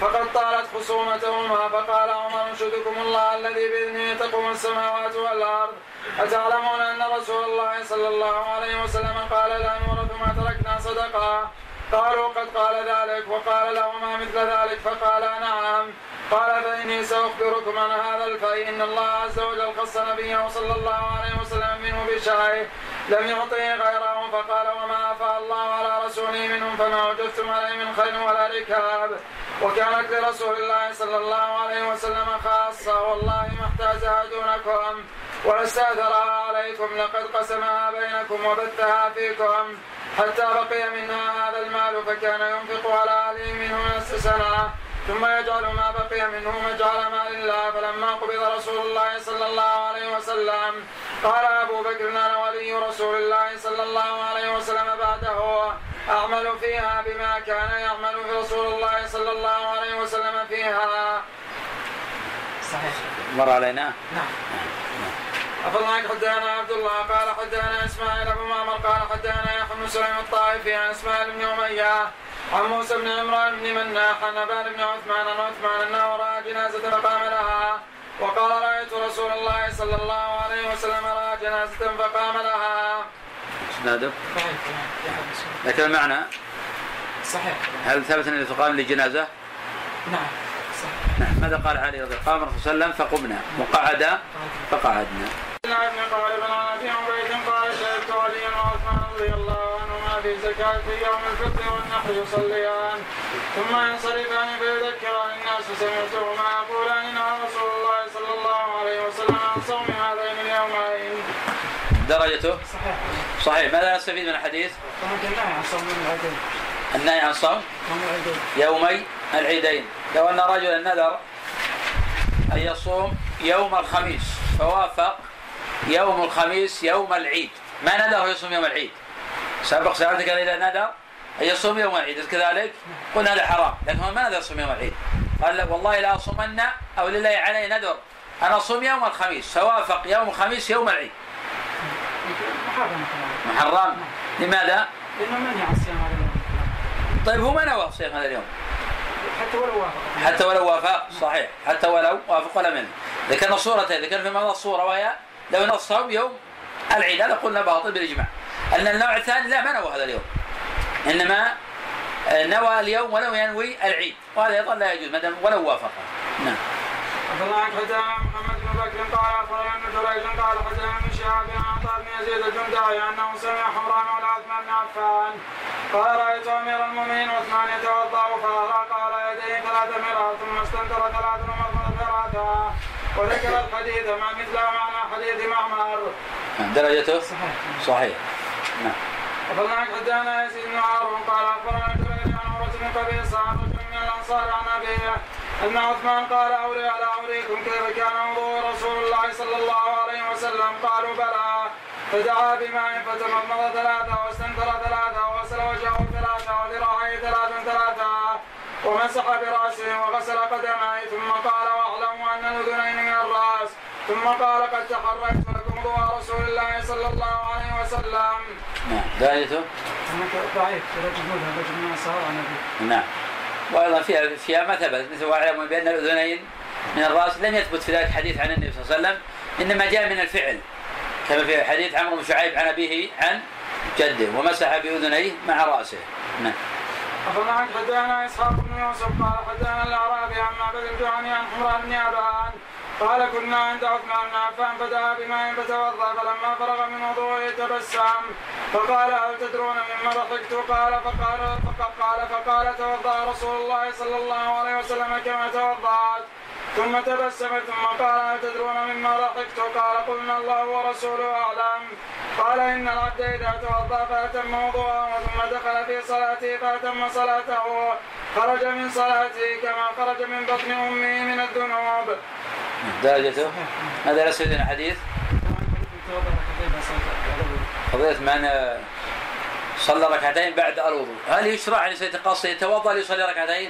فقد طالت خصومتهما فقال عمر أنشدكم الله الذي بإذنه تقوم السماوات والأرض. أتعلمون أن رسول الله صلى الله عليه وسلم قال لا نورث ما تركنا صدقه قالوا قد قال ذلك وقال لهما مثل ذلك فقالا نعم. قال فإني سأخبركم عن هذا الفيء إن الله عز وجل خص نبيه صلى الله عليه وسلم منه بشيء لم يعطه غيره فقال وما أفاء الله على رسوله منهم فما وجدتم عليه من خير ولا ركاب. وكانت لرسول الله صلى الله عليه وسلم خاصة والله ما احتازها دونكم ولا استأثرها عليكم لقد قسمها بينكم وبثها فيكم. حتى بقي منها هذا المال فكان ينفق على أهله منه نصف سنة. ثم يجعل ما بقي منه مجعل مال الله فلما قبض رسول الله صلى الله عليه وسلم قال أبو بكر أنا ولي رسول الله صلى الله عليه وسلم بعده. أعمل فيها بما كان يعمل في رسول الله صلى الله عليه وسلم فيها. صحيح. مر علينا؟ نعم. أفضلك حدثنا عبد الله قال حدثنا إسماعيل أبو معمر قال حدثنا يحيى بن سليم الطائفي عن إسماعيل بن أمية. عن موسى بن عمران بن مناح عن أبان بن عثمان عن عثمان أنه رأى جنازة فقام لها. وقال رأيت رسول الله صلى الله عليه وسلم رأى جنازة فقام لها. إسناده؟ سليم. لكن المعنى؟ صحيح. هل ثبت أن تقام لجنازه؟ نعم صحيح. نعم. ماذا قال علي رضي الله عنه؟ قام الرسول صلى الله عليه وسلم فقمنا. وقعد فقعدنا عن ابن قال بن ابي عبيد قال شهدت عليا وعثمان رضي الله عنهما في يوم الفطر والنحر يصليان. ثم ينصرفان فيذكران الناس سمعتهما يقولان نهى رسول الله صلى الله عليه وسلم عن صوم هذين اليومين. درجته؟ صحيح. صحيح. ماذا نستفيد من الحديث؟ لا عن صوم العيدين. النهي عن صوم؟ يومي العيدين. لو أن رجلا نذر أن يصوم يوم الخميس فوافق يوم الخميس يوم العيد. ما نذر يصوم يوم العيد؟ سابق سألتك إذا نذر أن يصوم يوم العيد كذلك قلنا هذا حرام لكن هو ما نذر يصوم يوم العيد. قال لك والله لا أصومن أو لله علي نذر. أنا أصوم يوم الخميس فوافق يوم الخميس يوم العيد. محرم. لماذا؟ لأنه منهي عن صيام هذا اليوم. طيب هو ما نوى صيام هذا اليوم. حتى ولو وافق. حتى ولو وافق صحيح. حتى ولو وافق ولا منه. ذكرنا صورتين ذكرنا في موضوع الصورة وهي لو نص صوم يوم العيد. هذا قلنا باطل بالإجماع. أن النوع الثاني لا ما نوى هذا اليوم. إنما آه، نوى اليوم ولو ينوي العيد. وهذا أيضا لا يجوز ما دام ولو وافق نعم. أخبرنا حدثنا محمد بن بكر قال أخبرنا ابن جريج قال حدثنا ابن شهاب عن عطاء بن يزيد الجندعي أنه سمع حمران ولا عثمان بن عفان. قال رأيت أمير المؤمنين عثمان يتوضأ فأراق على يديه ثلاث مرات ثم استنكر ثلاث ثلاثة وذكر الحديث مع مثل معنى حديث معمر. درجته؟ صحيح. صحيح. نعم. أخبرنا حدثنا يزيد بن هارون قال أخبرنا جريج عن عمرة بن عن رجل من الأنصار عن أبيه. أن عثمان قال أولي على أوليكم كيف كان وضوء رسول الله صلى الله عليه وسلم؟ قالوا بلى. فدعا بماء فتمضمض ثلاثة واستنثر ثلاثة وغسل وجهه ثلاثة وذراعيه ثلاثا ثلاثة ومسح برأسه وغسل قدميه ثم قال واعلموا أن الأذنين من الرأس ثم قال قد تحركت لكم وضوء رسول الله صلى الله عليه وسلم هناك ضعيف نعم. وأيضا فيها فيها ما ثبت مثل واعلم بان الأذنين من الرأس لم يثبت في ذلك حديث عن النبي صلى الله عليه وسلم إنما جاء من الفعل. كما في حديث عمرو بن شعيب عن أبيه عن جده ومسح بأذنيه مع رأسه. نعم. أخبرنا حدثنا إسحاق بن يوسف؟ قال حدثنا الأعرابي عن معبد الجهني عن حمران بن أبان قال كنا عند عثمان بن عفان فدعا بماء فتوضأ فلما فرغ من وضوءه تبسم فقال هل تدرون مما ضحكت؟ قال فقال فقال فقال توضأ رسول الله صلى الله عليه وسلم كما توضأت. ثم تبسم ثم قال هل تدرون مما ضحكت؟ قال قلنا الله ورسوله أعلم. قال إن العبد إذا توضأ فاتم وضوءه ثم دخل في صلاته فأتم صلاته. خرج من صلاته كما خرج من بطن أمه من الذنوب. درجته هذا لا سيدنا حديث؟ قضية من آه، صلى ركعتين بعد الوضوء. هل يشرع أن يتقص يتوضأ ليصلي ركعتين؟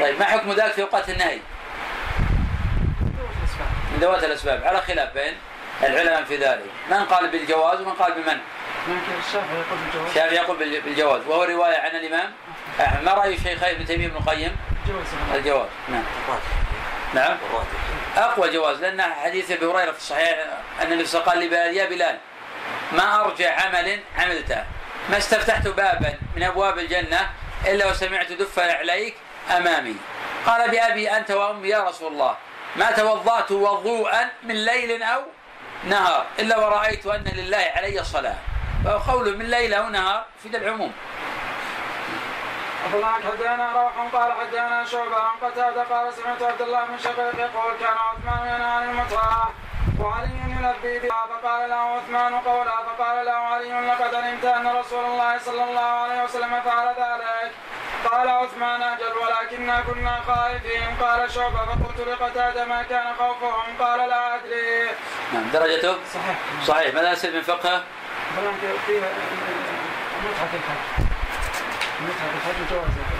طيب ما حكم ذلك في اوقات النهي؟ من ذوات الأسباب. على خلاف بين العلماء في ذلك، من قال بالجواز ومن قال؟ لكن الشافعي يقول بالجواز. بالجواز. وهو رواية عن الإمام أحمد. ما رأي الشيخين ابن تيمية بن القيم؟ جواز الجواز. نعم. نعم. أقوى جواز. لأن حديث أبي هريرة في الصحيح أن النبي قال لبلال يا بلال ما ارجع عمل عملته. ما استفتحت بابا من أبواب الجنة إلا وسمعت دف عليك أمامي. قال بأبي أنت وأمي يا رسول الله. ما توضأت وضوءا من ليل أو نهار إلا ورأيت أن لله علي الصلاه فقوله من ليل أو نهار في العموم. أخبرنا حدثنا روح قال حدثنا شعبة عن قتادة قال سمعت عبد الله بن شقيق يقول كان عثمان ينهى عن المتعة وعلي يلبي بها فقال له عثمان قولا فقال له علي لقد علمت ان رسول الله صلى الله عليه وسلم فعل ذلك قال عثمان أجل ولكننا كنا خائفين قال شعبه فقلت لقتاده ما كان خوفهم قال لا ادري نعم درجته صحيح صحيح ماذا نسأل من فقهه؟ فيها متعة الحج متعة الحج وجوازها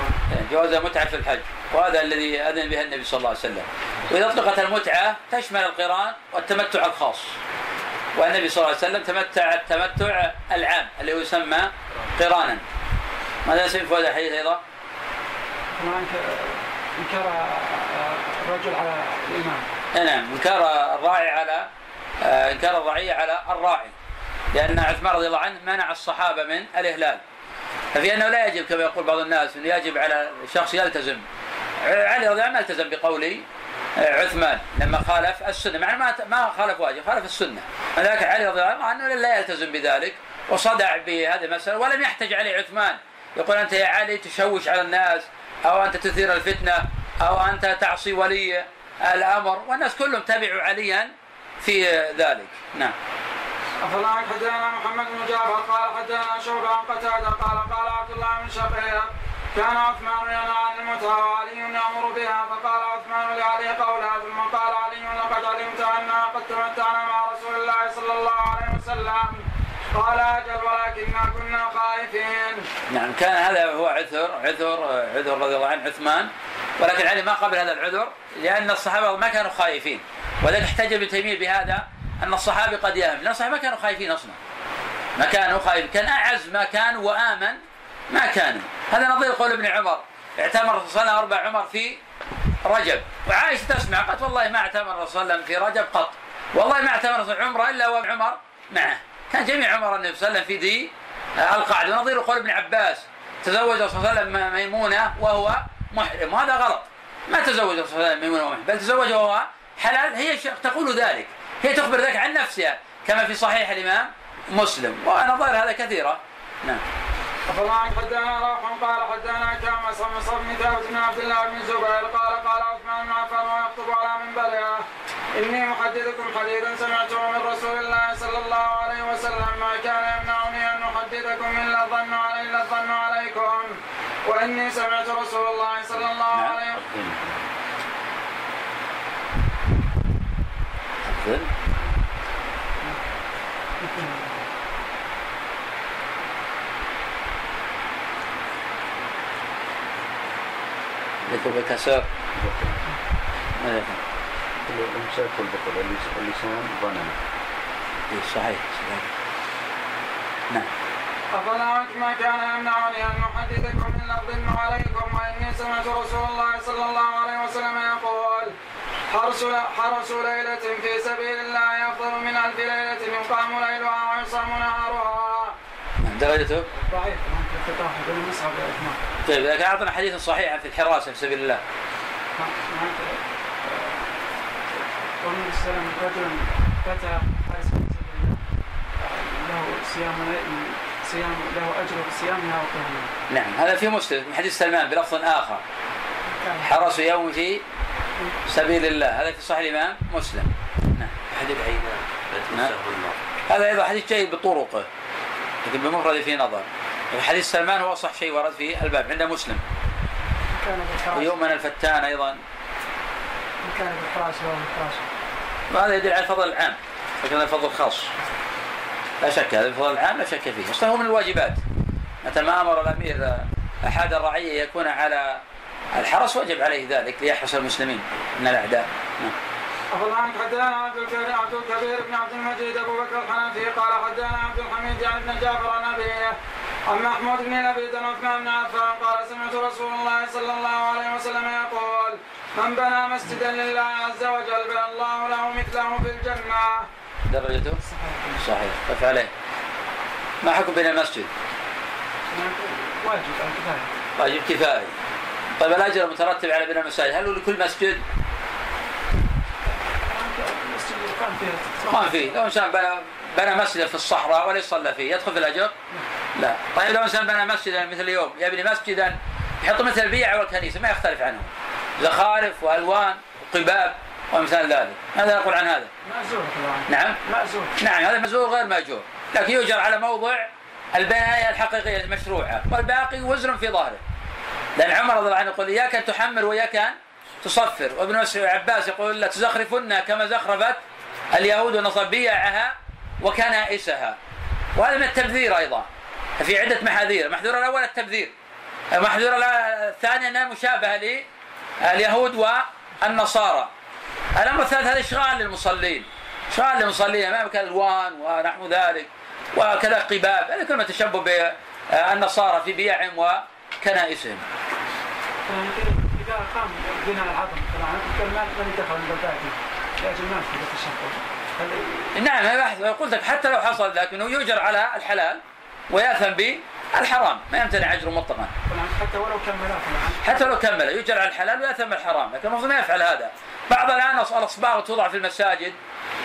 جواز متعة في الحج وهذا الذي أذن به النبي صلى الله عليه وسلم وإذا أطلقت المتعة تشمل القران والتمتع الخاص. والنبي صلى الله عليه وسلم تمتع التمتع العام اللي هو يسمى قرانا. ماذا في هذا الحديث أيضا؟ هناك انكر الرجل على الإمام. نعم إنكار الراعي على آه، إنكار الرعية على الراعي. لأن عثمان رضي الله عنه منع الصحابة من الإهلال. ففي أنه لا يجب كما يقول بعض الناس أنه يجب على الشخص يلتزم. علي رضي الله عنه التزم بقول آه، عثمان لما خالف السنة. مع ما ما خالف واجب خالف السنة. ولكن علي رضي الله عنه لا يلتزم بذلك وصدع بهذه المسألة ولم يحتج عليه عثمان. يقول أنت يا علي تشوش على الناس أو أنت تثير الفتنة أو أنت تعصي ولي الأمر. والناس كلهم تبعوا عليا في ذلك. نعم. أفلا حدثنا محمد بن جعفر قال حدثنا شعبة عن قتادة قال قال عبد الله بن شقيق كان عثمان ينهى عن المتعة وعلي يأمر بها فقال عثمان لعلي قولها ثم قال علي لقد علمت أننا قد تمتعنا مع رسول الله صلى الله عليه وسلم. قال أجل ولكننا كنا خائفين. نعم كان هذا هو عذر عذر عذر رضي الله عنه عثمان. ولكن علي ما قبل هذا العذر لأن الصحابة ما كانوا خائفين. ولذلك احتج ابن تيمية بهذا أن الصحابي قد يهم لأن الصحابة ما كانوا خايفين أصلا. ما كانوا خايفين كان أعز ما كانوا وآمن ما كانوا هذا نظير قول ابن عمر. اعتمر صلى الله عليه وسلم أربع عمر في رجب. وعائشة تسمع قالت والله ما اعتمر صلى الله عليه وسلم في رجب قط. والله ما اعتمر عمره إلا وعمر معه. كان جميع عمر النبي صلى الله عليه وسلم في ذي القعدة. ونظير قول ابن عباس. تزوج صلى الله عليه وسلم ميمونة وهو محرم. وهذا غلط. ما تزوج صلى الله عليه وسلم ميمونة وهو محرم. بل تزوج وهو حلال. هي تقول ذلك. هي تخبر ذلك عن نفسها. كما في صحيح الإمام مسلم. ونظائر هذا كثيرة. نعم. أفلا حدثنا روح قال حدثنا كما صمص بن داود بن عبد الله بن زبير قال قال عثمان بن عفان ويخطب على منبرها إني محدثكم حديثا سمعته من رسول الله صلى الله عليه وسلم ما كان يمنعني أن أحدثكم إلا الظن علي إلا الظن عليكم. وإني سمعت رسول الله صلى الله عليه نعم وسلم ذكر بكسر ماذا يفعل؟ الامساك والبطل اللسان ظننا إيه، صحيح صحيح نعم أفلا ما كان يمنعني أن أحدثكم إلا الظن عليكم وإني سمعت رسول الله صلى الله عليه وسلم يقول حرس حرس ليلة في سبيل الله أفضل من ألف ليلة يقام ليلها ويصام نهارها. نعم، درجته ضعيف هناك افتتاح بين مصعب وعثمان طيب لكن أعطنا حديثا صحيحا في الحراسه في سبيل الله. هناك قول النبي صلى الله عليه وسلم رجلا فتى حارس في سبيل الله. له صيام صيام له أجر صيامها وقيامها. نعم هذا في مسلم من حديث سلمان بلفظ آخر. كان حرس يوم في سبيل الله. هذا في صحيح الإمام مسلم. نعم. حديث نعم. هذا أيضا حديث جيد بطرقه لكن بمفرده في نظر. حديث سلمان هو أصح شيء ورد في الباب عند مسلم. ويؤمن الفتان أيضا. كان بالحراس له الحراس وهذا يدل على الفضل العام لكن هذا الفضل الخاص. لا شك هذا الفضل العام لا شك فيه. أصلا هو من الواجبات. متى ما أمر الأمير أحد الرعية يكون على الحرس وجب عليه ذلك ليحرس المسلمين من الأعداء. نعم. أفضل عنك حدثنا عبد الكبير عبد الكبير بن عبد المجيد أبو بكر الحنفي قال حدثنا عبد الحميد عن ابن جعفر عن أبيه عن محمود بن عن عثمان بن عفان قال سمعت رسول الله صلى الله عليه وسلم يقول من بنى مسجدا لله عز وجل بنى الله له مثله في الجنة. درجته؟ صحيح. قف عليه. ما حكم بين المسجد؟ واجب الكفاية. واجب كفائي طيب الأجر المترتب على بناء المساجد هل هو لكل مسجد؟ فيه. ما في لو إنسان بنى بنى مسجدا في الصحراء وليس صلى فيه يدخل في الأجر؟ لا. طيب لو إنسان بنى مسجدا مثل اليوم يبني مسجدا يحط مثل البيع والكنيسة ما يختلف عنه. زخارف وألوان وقباب وأمثال ذلك. ماذا نقول عن هذا؟ مأزور نعم. مأزور نعم هذا مزور غير ماجور لكن يؤجر على موضع البناية الحقيقية المشروعة والباقي وزر في ظهره لأن عمر رضي الله عنه يقول إياك أن تحمر وإياك أن تصفر. وابن مسعود عباس يقول لا تزخرفن كما زخرفت اليهود والنصارى بيعها وكنائسها. وهذا من التبذير أيضا. في عدة محاذير. المحذور الأول التبذير. المحذور الثاني أنها مشابهة لليهود والنصارى. الأمر الثالث هذا إشغال للمصلين. إشغال للمصلين. أمامك ألوان ونحو ذلك وكذا قباب. هذا كلمة تشبه بالنصارى في بيعهم وكنائسهم. إذا قام بناء العظم طبعا من دخل هل نعم قلت لك حتى لو حصل لكنه يؤجر على الحلال ويأثم بالحرام ما يمتنع أجره مطلقا. طبعا حتى ولو كمل حتى لو كمل يؤجر على الحلال ويأثم بالحرام لكن المفروض ما يفعل هذا. بعض الآن الأصباغ توضع في المساجد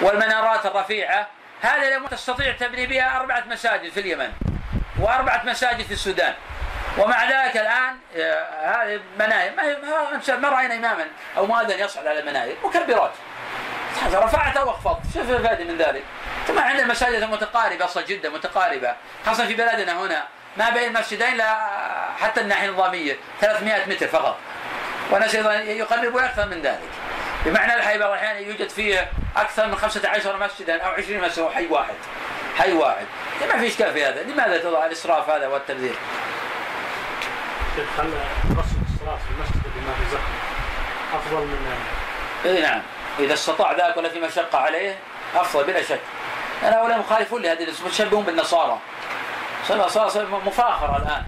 والمنارات الرفيعة هذه لم تستطيع تبني بها أربعة مساجد في اليمن وأربعة مساجد في السودان. ومع ذلك الآن آه، هذه مناير ما, هي- ما, رأينا إماما أو مؤذن يصعد على المناير مكبرات. رفعت أو أخفضت شوف الفائدة من ذلك؟ ثم عندنا مساجد متقاربه أصلا جدا متقاربة خاصة في بلدنا هنا ما بين المسجدين لا حتى الناحية النظامية 300 متر فقط. وناس أيضا يقربون أكثر من ذلك. بمعنى الحي بعض الاحيان يوجد فيه أكثر من 15 مسجدا أو 20 مسجد حي واحد. حي واحد. ما في اشكال في هذا. لماذا تضع الإسراف هذا والتبذير؟ خلى رسم الصلاة في المسجد اللي ما في زحمة أفضل من اي نعم. إذا استطاع ذلك ولا في مشقة عليه أفضل بلا شك. أنا هؤلاء مخالفون لهذه متشبهون بالنصارى. صار صار صار مفاخرة الآن.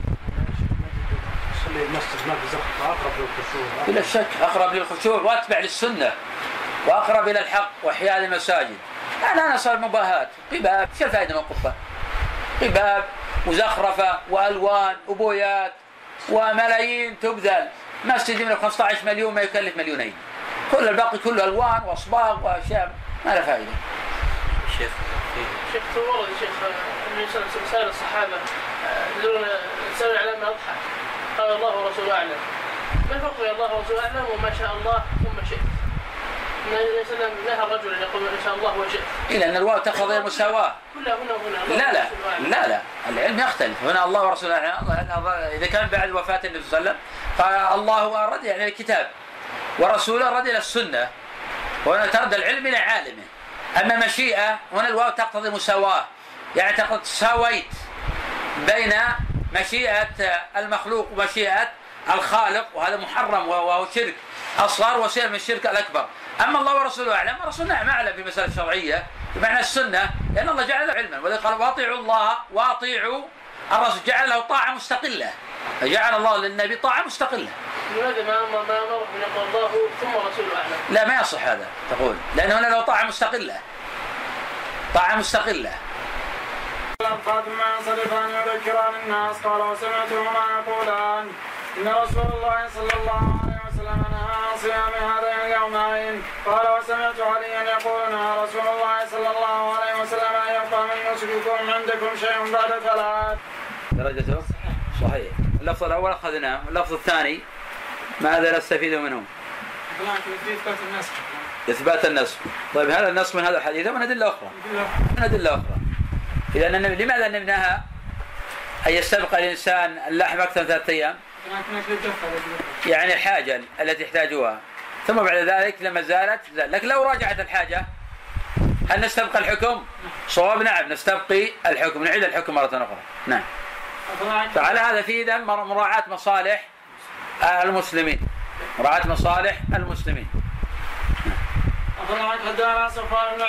يصلي المسجد ما في زحمة أقرب للخشوع. بلا شك أقرب للخشوع وأتبع للسنة وأقرب إلى الحق وإحياء المساجد. الآن صار مباهات قباب شو الفائدة من القبة؟ قباب وزخرفه وألوان وبويات وملايين تبذل. مسجد يملك 15 مليون ما يكلف مليونين. كل الباقي كله ألوان وأصباغ وأشياء. ما لها فائدة. شيخ شيخ ورد يا شيخ النبي صلى الله عليه وسلم سال الصحابه آه، يدلون سالوا على ما اضحى قال الله ورسوله أعلم. ما الفرق بين الله ورسوله؟ أعلم وما شاء الله ثم شئت. النبي صلى الله عليه وسلم نهى الرجل أن يقول ما شاء الله وشئت. إلى أن الواو تقتضي الله لا لا. لا لا. العلم يختلف. هنا الله ورسوله أعلم. الله الله- إذا كان بعد وفاة النبي صلى الله عليه وسلم فالله رد يعني الكتاب ورسوله رد إلى السنة. وهنا ترد العلم إلى عالمه. أما مشيئة هنا الواو تقتضي مساواة. يعني تقتضي ساويت بين مشيئة المخلوق ومشيئة الخالق وهذا محرم وهو شرك أصغر وسيله من الشرك الأكبر. أما الله ورسوله أعلم الرسول نعم أعلم في مسائل شرعية بمعنى السنة لأن الله جعل له علما ولذلك قال واطيعوا الله واطيعوا الرسول جعل له طاعة مستقلة. فجعل الله للنبي طاعة مستقلة. لماذا ما ما أن يقول الله ثم رسوله أعلم؟ لا ما يصح هذا تقول. لأن هنا له طاعة مستقلة. طاعة مستقلة. الأوقات ما ينصرف أن يذكران الناس قال وسمعتهما يقولان إن رسول الله صلى الله عليه وسلم نهى عن صيام هذين اليومين قال وسمعت عليا يقول نهى رسول الله صلى الله عليه وسلم أن يبقى من عندكم شيء بعد ثلاث درجته صحيح. اللفظ الأول اخذناه اللفظ الثاني ماذا نستفيد منه؟ اثبات النسخ طيب هذا النسخ من هذا الحديث من ادله أخرى من ادله أخرى اذا لماذا نهى ان يستبقى الإنسان اللحم أكثر من ثلاثة أيام. يعني الحاجة التي يحتاجها ثم بعد ذلك لما زالت زال لكن لو راجعت الحاجة هل نستبقى الحكم؟ صواب نعم نستبقي الحكم نعيد الحكم مرة أخرى. نعم. فعلى هذا في اذا مراعاة مصالح المسلمين. مراعاة مصالح المسلمين. أخبرنا صفوان بن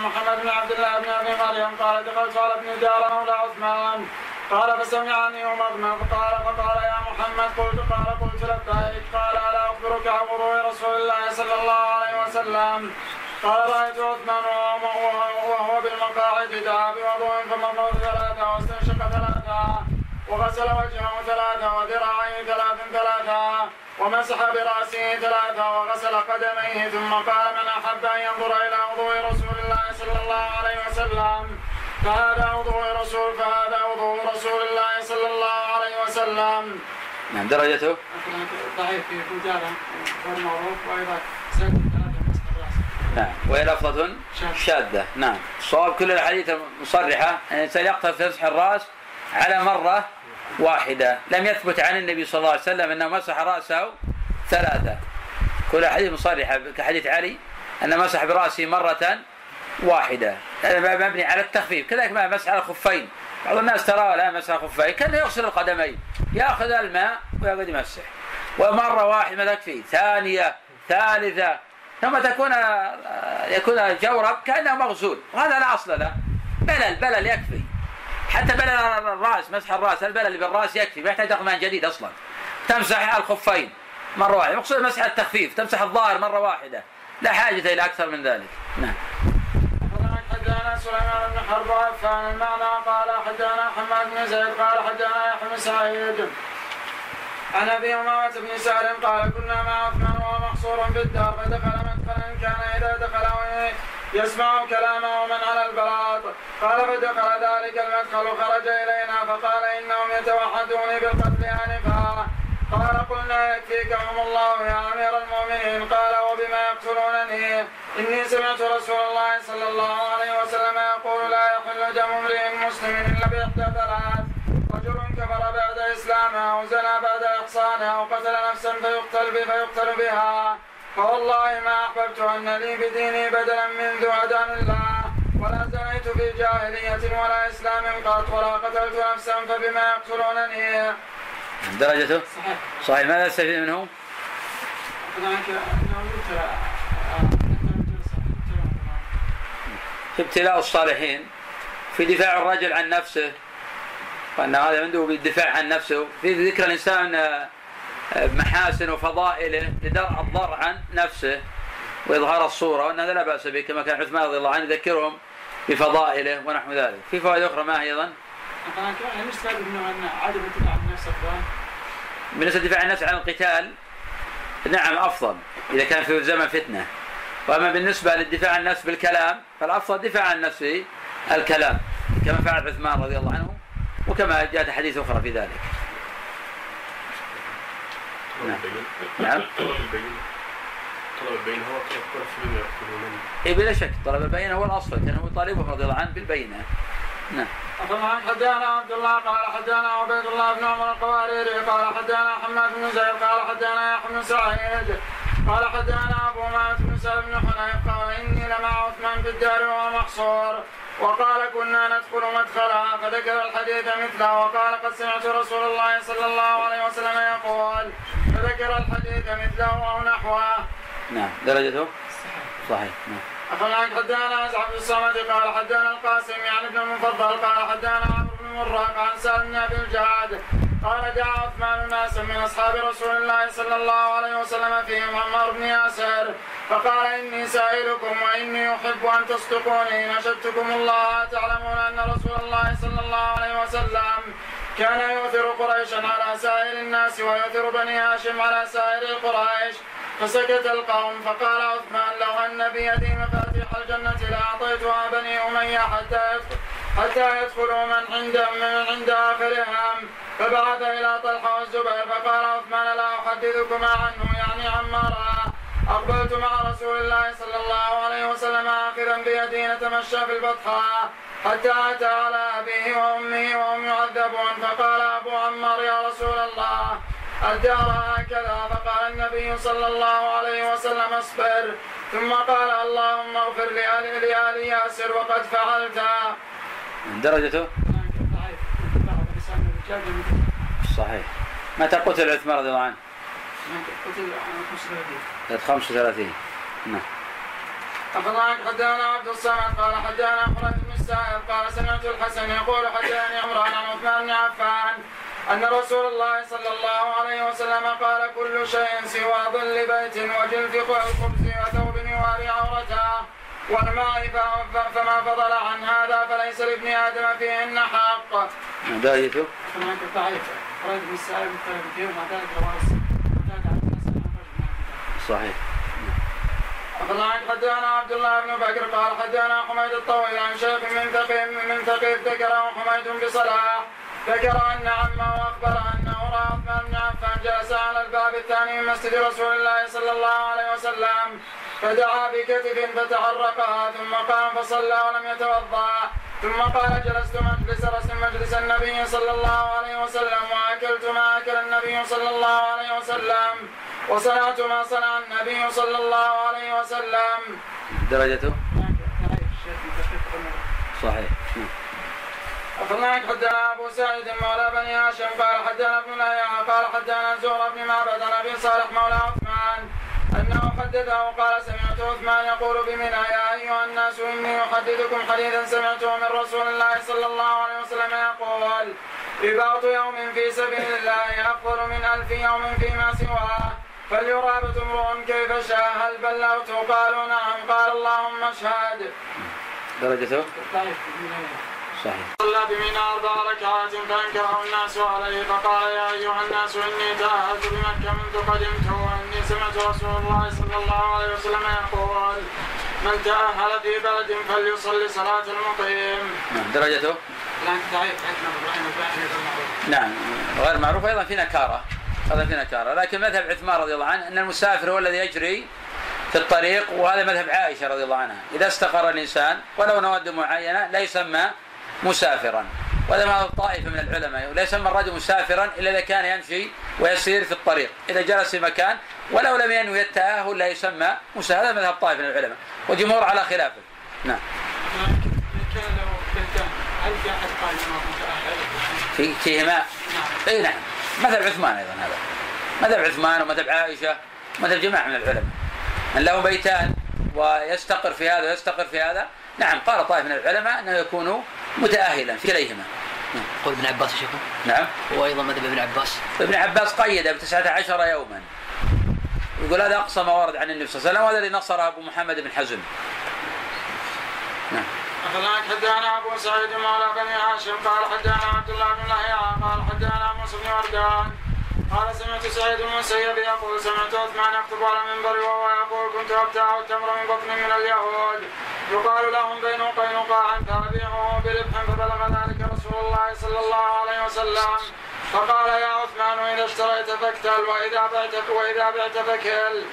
محمد بن عبد الله بن أبي مريم قال دخلت على ابن دار مولى عثمان. قال فسمعني ومضمض قال فقال يا محمد قلت قال قلت لبيك قال ألا أخبرك عن وضوء رسول الله صلى الله عليه وسلم؟ قال رأيت عثمان وهو- بالمقاعد دعا بوضوء فمضمض ثلاثة واستنشق ثلاثة وغسل وجهه ثلاثة وذراعيه ثلاث ثلاثة ومسح برأسه ثلاثة وغسل قدميه ثم قال من أحب أن ينظر إلى وضوء رسول الله صلى الله عليه وسلم؟ فهذا وضوء رسول فهذا وضوء رسول الله صلى الله عليه وسلم. نعم درجته؟ ضعيف في بودارة غير معروف وأيضا نعم. وهي لفظة شاذة. نعم. الصواب كل الأحاديث المصرحة أن الإنسان يقتصر في مسح الرأس على مرة واحدة. لم يثبت عن النبي صلى الله عليه وسلم أنه مسح رأسه ثلاثة. كل أحاديث مصرحة كحديث علي أن مسح برأسه مرة واحدة. هذا مبني على التخفيف. كذلك ما مسح على الخفين بعض الناس ترى لا مسح الخفين كان يغسل القدمين؟ يأخذ الماء ويقعد يمسح. ومرة واحدة ما تكفي ثانية ثالثة. ثم تكون يكون الجورب كأنه مغسول. وهذا لا أصل له. بلل بلل يكفي. حتى بلل الرأس مسح الرأس. البلل بالرأس يكفي. ما يحتاج من جديد أصلا. تمسح الخفين. مرة واحدة. مقصود مسح التخفيف. تمسح الظاهر مرة واحدة. لا حاجة إلى أكثر من ذلك. نعم. حدثنا سليمان بن حرب عفان المعنى قال حدثنا حماد بن زيد قال حدثنا يحيى بن سعيد. عن أبي أمامة بن سهل قال كنا مع عثمان وهو محصور في الدار فدخل مدخلا كان إذا دخل يسمع كلامه من على البلاط. قال فدخل ذلك المدخل وخرج إلينا فقال إنهم يتوحدوني بالقتل آنفا. قال قلنا يكفيكهم الله يا أمير المؤمنين. قال وبما يقتلونني؟ إني سمعت رسول الله صلى الله عليه وسلم يقول لا يحل دم امرئ مسلم إلا بإحدى ثلاث رجل كفر بعد إسلامه أو زنى بعد إحصانه أو قتل نفسا فيقتل به فيقتل بها. فوالله ما أحببت أن لي بديني بدلا من ذو عدم الله. ولا زنيت في جاهلية ولا إسلام قط ولا قتلت نفسا فبما يقتلونني. درجته؟ صحيح. صحيح. ماذا نستفيد منه؟ هناك انه يبتلى آه، أنه يبتلى- يبتلى في ابتلاء الصالحين في دفاع الرجل عن نفسه وأن هذا عنده بالدفاع عن نفسه. في ذكر الإنسان آه، آه، محاسن وفضائله لدرء الضر عن نفسه وإظهار الصورة وأن هذا لا بأس به كما كان عثمان رضي الله عنه يذكرهم بفضائله ونحو ذلك. في فوائد أخرى ما هي أيضا؟ يعني عدم الدفاع عن النفس أفضل. بالنسبة للدفاع عن النفس عن القتال نعم أفضل إذا كان في زمن فتنة. وأما بالنسبة للدفاع عن النفس بالكلام فالأفضل الدفاع عن النفس بالكلام كما فعل عثمان رضي الله عنه وكما جاءت حديث أخرى في ذلك نعم. نعم. طلب البين طلب البين هو طلب فيما يأكلون إيه بلا شك طلب البينة هو الأصل كان هو طالبه رضي الله عنه بالبينة نعم حدانا عبد الله قال حدانا عبيد الله بن عمر القواريري قال حدانا حماد بن زيد قال حدانا يحيى بن سعيد قال حدانا أبو مات بن سعد بن حنيف قال إني لمع عثمان في الدار وهو محصور. وقال كنا ندخل مدخلها فذكر الحديث مثله وقال قد سمعت رسول الله صلى الله عليه وسلم يقول فذكر الحديث مثله أو نحوه. نعم. درجته؟ صحيح. نعم. أخبرنا حدانا أسعد بن الصمد؟ قال حدانا القاسم يعني ابن المفضل قال حدانا عمرو بن مراق عن سالم بن الجعد قال دعا عثمان ناسا من أصحاب رسول الله صلى الله عليه وسلم فيهم عمار بن ياسر فقال إني سائلكم وإني أحب أن تصدقوني نشدتكم الله تعلمون أن رسول الله صلى الله عليه وسلم كان يؤثر قريشا على سائر الناس ويؤثر بني هاشم على سائر قريش فسكت القوم فقال عثمان لو أن بيدي مفاتيح الجنة لأعطيتها بني أمية حتى يدخل حتى يدخلوا من عند من عند آخرهم. فبعث إلى طلحة والزبير فقال عثمان لا أحدثكما عنه يعني عمارا. أقبلت مع رسول الله صلى الله عليه وسلم آخذا بيدي نتمشى في البطحاء حتى أتى على أبيه وأمه وهم يعذبون. فقال أبو عمار يا رسول الله الدار هكذا؟ فقال النبي صلى الله عليه وسلم اصبر. ثم قال اللهم اغفر لآل ياسر وقد فعلت. درجته هناك ضعيف بعض لسان الرجال من صحيح. متى قتل عثمان رضي الله عنه؟ هناك قتل عن خمس سنة 35 نعم. حدانا عبد الصمد قال حدانا خالد بن السائب قال سمعت الحسن يقول حداني عمران عن عثمان بن عفان أن رسول الله صلى الله عليه وسلم قال كل شيء سوى ظل بيت وجلف الخبز وثوب يواري عورته والماء ف- فما فضل عن هذا فليس لابن آدم فيهن حق. درجته هناك مختلف فيه ومع ذلك من الكتاب. صحيح. أخبرنا حدانا عبد الله بن بكر قال حدانا حميد الطويل عن شيخ من ثقيف من ثقيف ذكره حميد بصلاح. ذكر أن عمه أخبر أنه رأى عثمان بن عفان جلس على الباب الثاني من مسجد رسول الله صلى الله عليه وسلم. فدعا بكتف فتحرقها ثم قام فصلى ولم يتوضأ. ثم قال جلست مجلس رسم مجلس النبي صلى الله عليه وسلم وأكلت ما أكل النبي صلى الله عليه وسلم وصنعت ما صنع النبي صلى الله عليه وسلم. درجته؟ صحيح. أخبرناك حدثنا أبو سعيد مولى بني هاشم قال حدثنا ابن قال حدثنا زهر بن معبد عن أبي صالح مولى عثمان أنه حدثه قال سمعت عثمان يقول بمنى يا أيها الناس إني أحدثكم حديثا سمعته من رسول الله صلى الله عليه وسلم يقول رباط يوم في سبيل الله أفضل من ألف يوم فيما سواه فليرابط امرؤ كيف شاء هل بلغت قالوا نعم. قال اللهم اشهد. درجته؟ صحيح. صلى بمنى أربع ركعات فأنكره الناس عليه فقال يا أيها الناس إني تأهلت بمكة منذ قدمت سمعت رسول الله صلى الله عليه وسلم يقول من تأهل في بلد فليصلي صلاة المقيم. نعم درجته نعم غير معروف أيضا في نكارة هذا في نكارة. لكن مذهب عثمان رضي الله عنه أن المسافر هو الذي يجري في الطريق وهذا مذهب عائشة رضي الله عنها. إذا استقر الإنسان ولو نواد معينة لا يسمى مسافرا. وهذا ما طائفة من العلماء. لا يسمى الرجل مسافرا إلا إذا كان يمشي ويسير في الطريق. إذا جلس في مكان ولو لم ينوي التأهل لا يسمى مسافر. هذا مذهب طائفة من العلماء. والجمهور على خلافه. نعم. كان في فيهما؟ اي نعم. مذهب عثمان أيضا هذا. مذهب عثمان ومذهب عائشة مذهب جماعة من العلماء. ان له بيتان ويستقر في هذا ويستقر في هذا نعم قال طائف من العلماء أنه يكون متاهلا في كليهما. قول ابن عباس يا شيخ نعم. وأيضا مذهب ابن عباس. ابن عباس قيد بتسعة عشر يوما. يقول هذا اقصى ما ورد عن النبي صلى الله عليه وسلم وهذا الذي نصره أبو محمد بن حزم. نعم. حدثنا أبو سعيد مولى بني هاشم قال حدثنا عبد الله بن لهيعة قال حدثنا موسى بن وردان. قال سمعت سعيد بن المسيب يقول سمعت عثمان يخطب على المنبر وهو يقول كنت ابتاع التمر من بطن من اليهود. يقال لهم بين قينقاع فابيعه بربح فبلغ ذلك رسول الله صلى الله عليه وسلم. فقال يا عثمان إذا اشتريت فاكتل وإذا بعت وإذا بعت فكل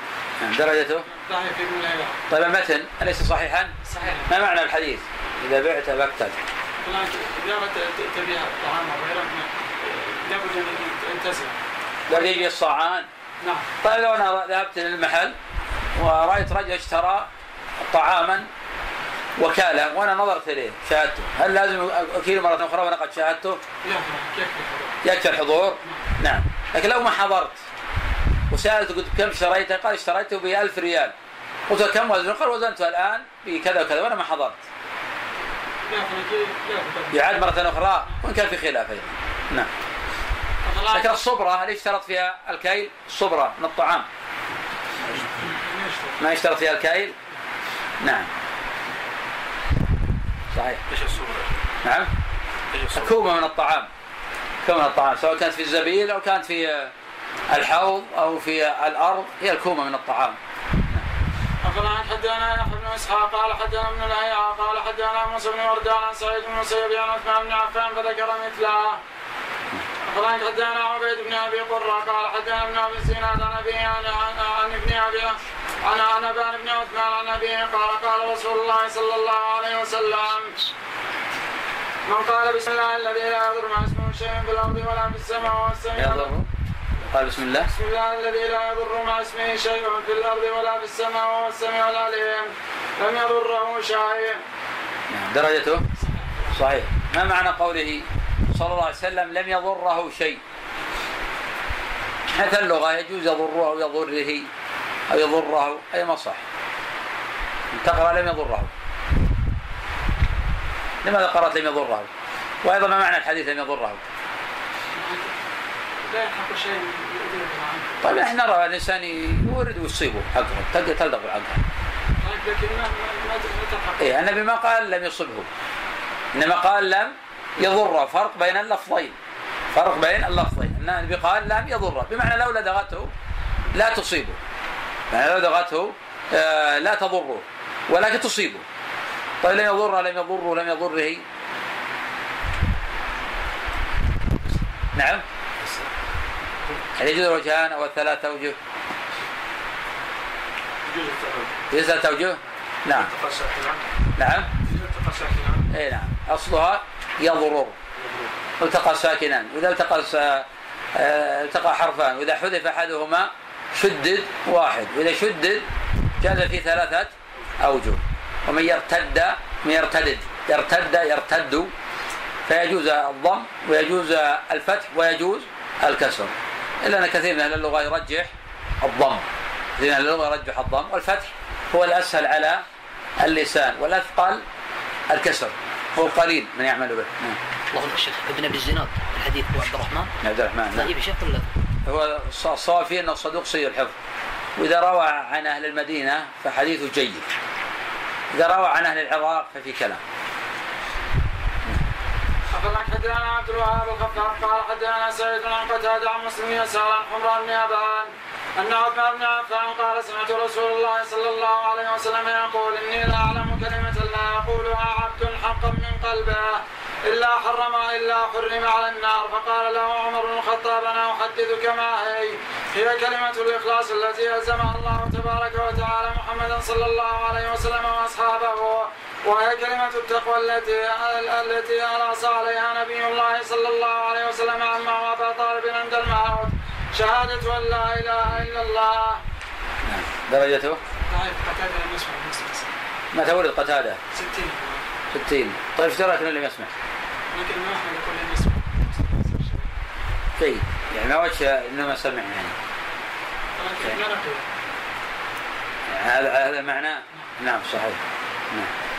نعم درجته؟ ضعيف لهيعة طيب المتن أليس صحيحا؟ صحيح. ما معنى الحديث؟ إذا بعت فاكتل. اذا تبيع الطعام أو غيره لابد ان تنتزع قال يجي الصاعان نعم. طيب لو أنا ذهبت للمحل ورأيت رجل اشترى طعاما وكاله وأنا نظرت إليه شاهدته. هل لازم أكيل مرة أخرى وأنا قد شاهدته؟ يكفي الحضور؟ نعم. لكن لو ما حضرت وسالته قلت كم اشتريته؟ قال اشتريته ب 1000 ريال. قلت له كم وزنه؟ قال وزنته الآن بكذا وكذا وأنا ما حضرت. يعاد مرة أخرى وإن كان في خلاف أيضا. نعم. لكن الصبرة اللي اشترط فيها الكيل؟ الصبرة من الطعام. ما يشترط فيها الكيل؟ نعم. صحيح. إيش الصورة؟ نعم؟ الكومة من الطعام. كومة من الطعام سواء كانت في الزبيل أو كانت في الحوض أو في الأرض هي الكومة من الطعام. أخبرنا حدثنا يحيى بن إسحاق قال حدثنا ابن لهيعة قال حدثنا موسى بن وردان عن سعيد بن المسيب عن عثمان بن عفان فذكر مثله. أخبرنا حدثنا عبيد بن أبي قرة قال حدثنا ابن أبي زناد عن أبي عن ابن أبي عن عن أبان بن عثمان عن ابيه قال قال رسول الله صلى الله عليه وسلم من قال بسم الله الذي لا يضر مع اسمه شيء في الأرض ولا في السماء وهو السميع يضر. قال بسم الله. بسم الله الذي لا يضر مع اسمه شيء في الأرض ولا في السماء وهو السميع العليم لم يضره شيء. نعم. درجته؟ صحيح. ما معنى قوله صلى الله عليه وسلم لم يضره شيء. حتى اللغة يجوز يضره أو يضره أو يضره أي ما صح تقرأ لم يضره. لماذا قرأت لم يضره؟ وأيضا ما معنى الحديث لم يضره؟ لا يلحق شيء طيب إحنا نرى الإنسان يورد ويصيبه حقه تلدغ حقه طيب لكن ما ما تلحق. إيه النبي ما قال لم يصبه. إنما قال لم يضره فرق بين اللفظين. فرق بين اللفظين. أن النبي قال لم يضره بمعنى لو لدغته لا تصيبه. يعني لو لدغته آه، لا تضره. ولكن تصيبه. طيب لم يضره لم يضره لم يضره. نعم. هل يجوز الوجهان أو الثلاثة اوجه يجوز توجه نعم. نعم. اي نعم. أصلها يضرر التقى ساكنان وإذا التقى س- آه، التقى حرفان. وإذا حذف أحدهما شدد واحد. وإذا شدد جاز في ثلاثة أوجه. ومن يرتد من يرتدد. يرتد يرتد. فيجوز الضم ويجوز الفتح ويجوز الكسر. إلا أن كثير من أهل اللغة يرجح الضم. كثير من أهل اللغة يرجح الضم. والفتح هو الأسهل على اللسان. والأثقل الكسر. هو قليل من يعمل به. نعم الله الشيخ ابن أبي الزناد الحديث هو عبد الرحمن. عبد الرحمن نعم. طيب يا شيخ ولا هو الص- الصواب فيه إنه صدوق سيء الحفظ. وإذا روى عن أهل المدينة فحديثه جيد. إذا روى عن أهل العراق ففي كلام. حدثنا عبد الوهاب الخفاف قال حدثنا سعيد عن قتادة عن مسلم يسار عن حمران بن أبان أن عثمان بن عفان قال سمعت رسول الله صلى الله عليه وسلم يقول إني لا أعلم كلمة لا يقولها عبد حقا من قلبه إلا حرم إلا حرم على النار. فقال له عمر بن الخطاب أنا أحدثك ما هي؟ هي كلمة الإخلاص التي ألزمها الله تبارك وتعالى محمدا صلى الله عليه وسلم وأصحابه وهي كلمة التقوى التي التي أنص عليها نبي الله صلى الله عليه وسلم عما أبا طالب عند الموت. شهادة أن لا إله إلا الله. نعم. درجته؟ ضعيف قتادة لم يسمع متى ولد قتادة. 60 60 طيب إيش دراك أنه لم يسمع. لكن ما إحنا يقول لم يسمع. جيد يعني ما وجه انه ما سمع يعني. لكن ما نقول هذا هذا معناه نعم صحيح. نعم.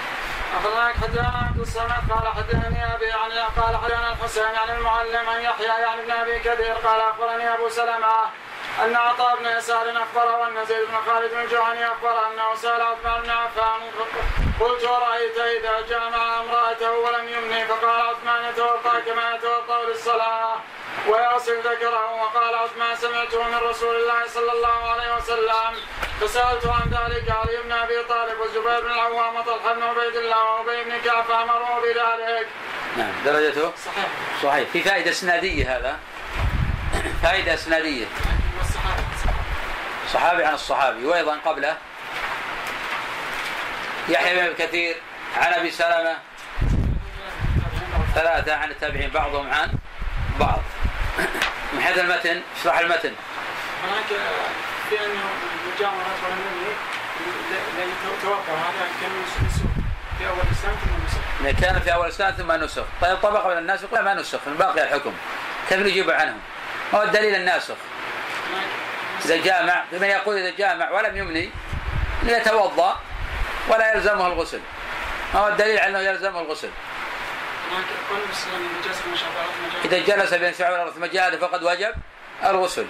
أخبرنا حدثنا عبد الصمد قال حدثني أبي يعني قال حدثنا الحسين عن المعلم عن يحيى يعني ابن أبي كثير قال أخبرني أبو سلمة أن عطاء بن يسار أخبره أن زيد بن خالد بن الجهني أخبره أنه سأل عثمان بن عفان قلت ورأيت إذا جامع امرأته ولم يمني فقال عثمان يتوضأ كما يتوضأ للصلاة. ويغسل ذكره وقال عثمان سمعته من رسول الله صلى الله عليه وسلم فسألت عن ذلك علي بن أبي طالب والزبير بن العوام وطلحة بن عبيد الله وأبي بن كعب فأمروا بذلك. نعم درجته؟ صحيح. صحيح. في فائدة إسنادية هذا. فائدة إسنادية. صحابي عن الصحابي وأيضا قبله. يحيى بن كثير عن أبي سلمة ثلاثة عن التابعين بعضهم عن من حيث المتن اشرح المتن. هناك في انه مجامرات ولم يمني لأن توقع هذا كان في أول الاسلام ثم نسخ. كان في أول السنة ثم نسخ. طيب طبق من الناس يقول ما نسخ؟ من باقي الحكم. كيف نجيب عنهم؟ ما هو الدليل الناسخ؟ إذا جامع لمن يقول إذا جامع ولم يمني يتوضا ولا يلزمه الغسل. ما هو الدليل على أنه يلزمه الغسل هناك قول مسلم نجاسة مشابهة إذا جلس بين شعب الأرض ثم جاء فقد وجب الغسل.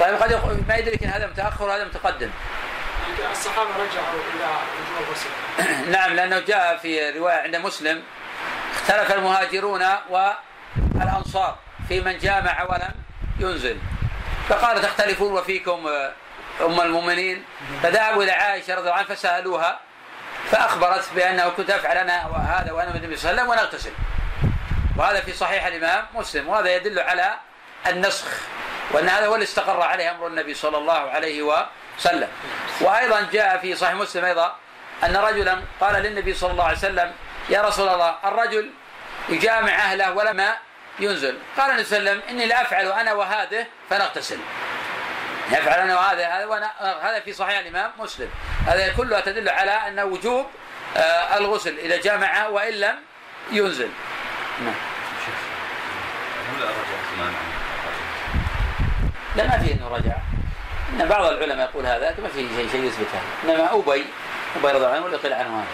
طيب قد ما يدرك هذا متأخر وهذا متقدم. الصحابة رجعوا إلى وجوب الغسل. نعم لأنه جاء في رواية عند مسلم اختلف المهاجرون والأنصار في من جامع ولم ينزل. فقال تختلفون وفيكم آه، أم المؤمنين؟ فذهبوا إلى عائشة رضي الله عنها فسألوها فأخبرت بأنه كنت أفعل أنا وهذا وأنا النبي صلى الله عليه وسلم ونغتسل. وهذا في صحيح الإمام مسلم وهذا يدل على النسخ وأن هذا هو اللي استقر عليه أمر النبي صلى الله عليه وسلم. وأيضا جاء في صحيح مسلم أيضا أن رجلا قال للنبي صلى الله عليه وسلم يا رسول الله الرجل يجامع أهله ولما ينزل. قال النبي صلى الله عليه وسلم إني لأفعل أنا وهذه فنغتسل. يفعل وهذا هذا وأنا- هذا في صحيح الإمام مسلم. هذا كلها تدل على أن وجوب آه، الغسل إذا جامع وإن لم ينزل. نعم. لا ما في إنه رجع. إن بعض العلماء يقول هذا ما في شيء شيء يثبت هذا. إنما أبي أبي رضي الله عنه ولا قيل عنه هذا.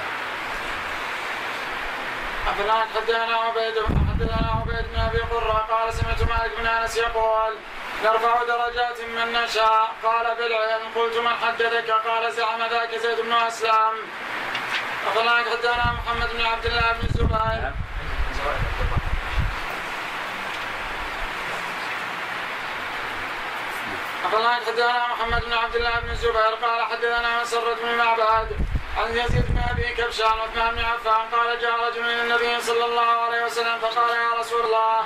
حدثنا عبيد حدثنا عبيد بن أبي قرة قال سمعت مالك بن أنس يقول نرفع درجات من نشاء. قال بالعلم قلت من حدثك قال زعم ذاك زيد بن أسلم. أفلان حدثنا محمد بن عبد الله بن الزبير نعم. أخبرنا حدثنا محمد بن عبد الله بن الزبير قال حدثنا مسرة بن معبد عن يزيد بن أبي كبشان عثمان بن عفان. قال جاء رجل إلى النبي صلى الله عليه وسلم فقال يا رسول الله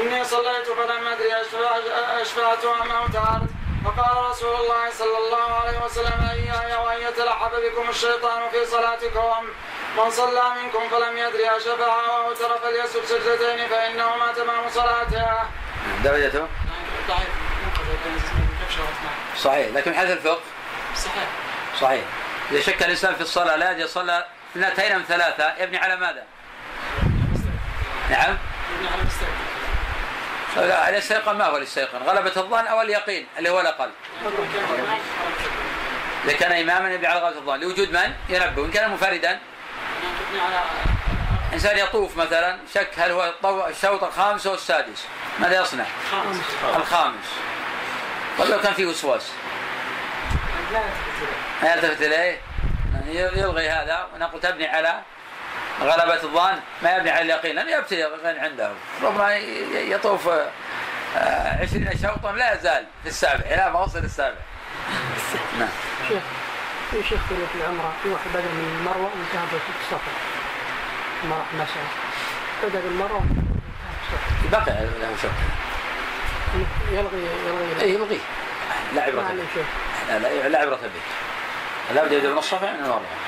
إني صليت فلم ادري أشفع- أشفعت ام اوترت فقال رسول الله صلى الله عليه وسلم إياي وأن يتلعب بكم الشيطان في صلاتكم. من صلى منكم فلم يدري أشفع أو أوتر فليسجد سجدتين فإنهما تمام صلاته. درجته؟ ضعيف وعثمان صحيح. لكن حيث الفقه؟ صحيح. صحيح. إذا شك الإنسان في الصلاة لا يدري صلى اثنتين أم ثلاثة. يبني على ماذا؟ نعم. يبني على مستوى. لا الاستيقان ما هو الاستيقان؟ غلبة الظن أو اليقين اللي هو الأقل. إذا كان إماما يبني على غلبة الظن لوجود من؟ ينبه إن كان منفردا؟ إنسان يطوف مثلا شك هل هو الشوط الخامس أو السادس. ماذا يصنع؟ خامس الخامس. طيب لو كان فيه وسواس. ما يلتفت إليه. يلغي هذا ونقول تبني على غلبة الظن ما يبني على اليقين لأنه يبتدي اليقين عنده. ربما يطوف آه، عشرين شوطا لا يزال في السابع إلى ما وصل السابع. نعم. شيخ في شيخ في العمرة في واحد بدأ من المروة وانتهى بالصفا ما راح مسعى وانتهى بالصفا بقي له شك يلغي يلغي اي يلغيه لا عبرة به. لا, لا عبرة به. لا بد يبدأ من الصفا من المروة.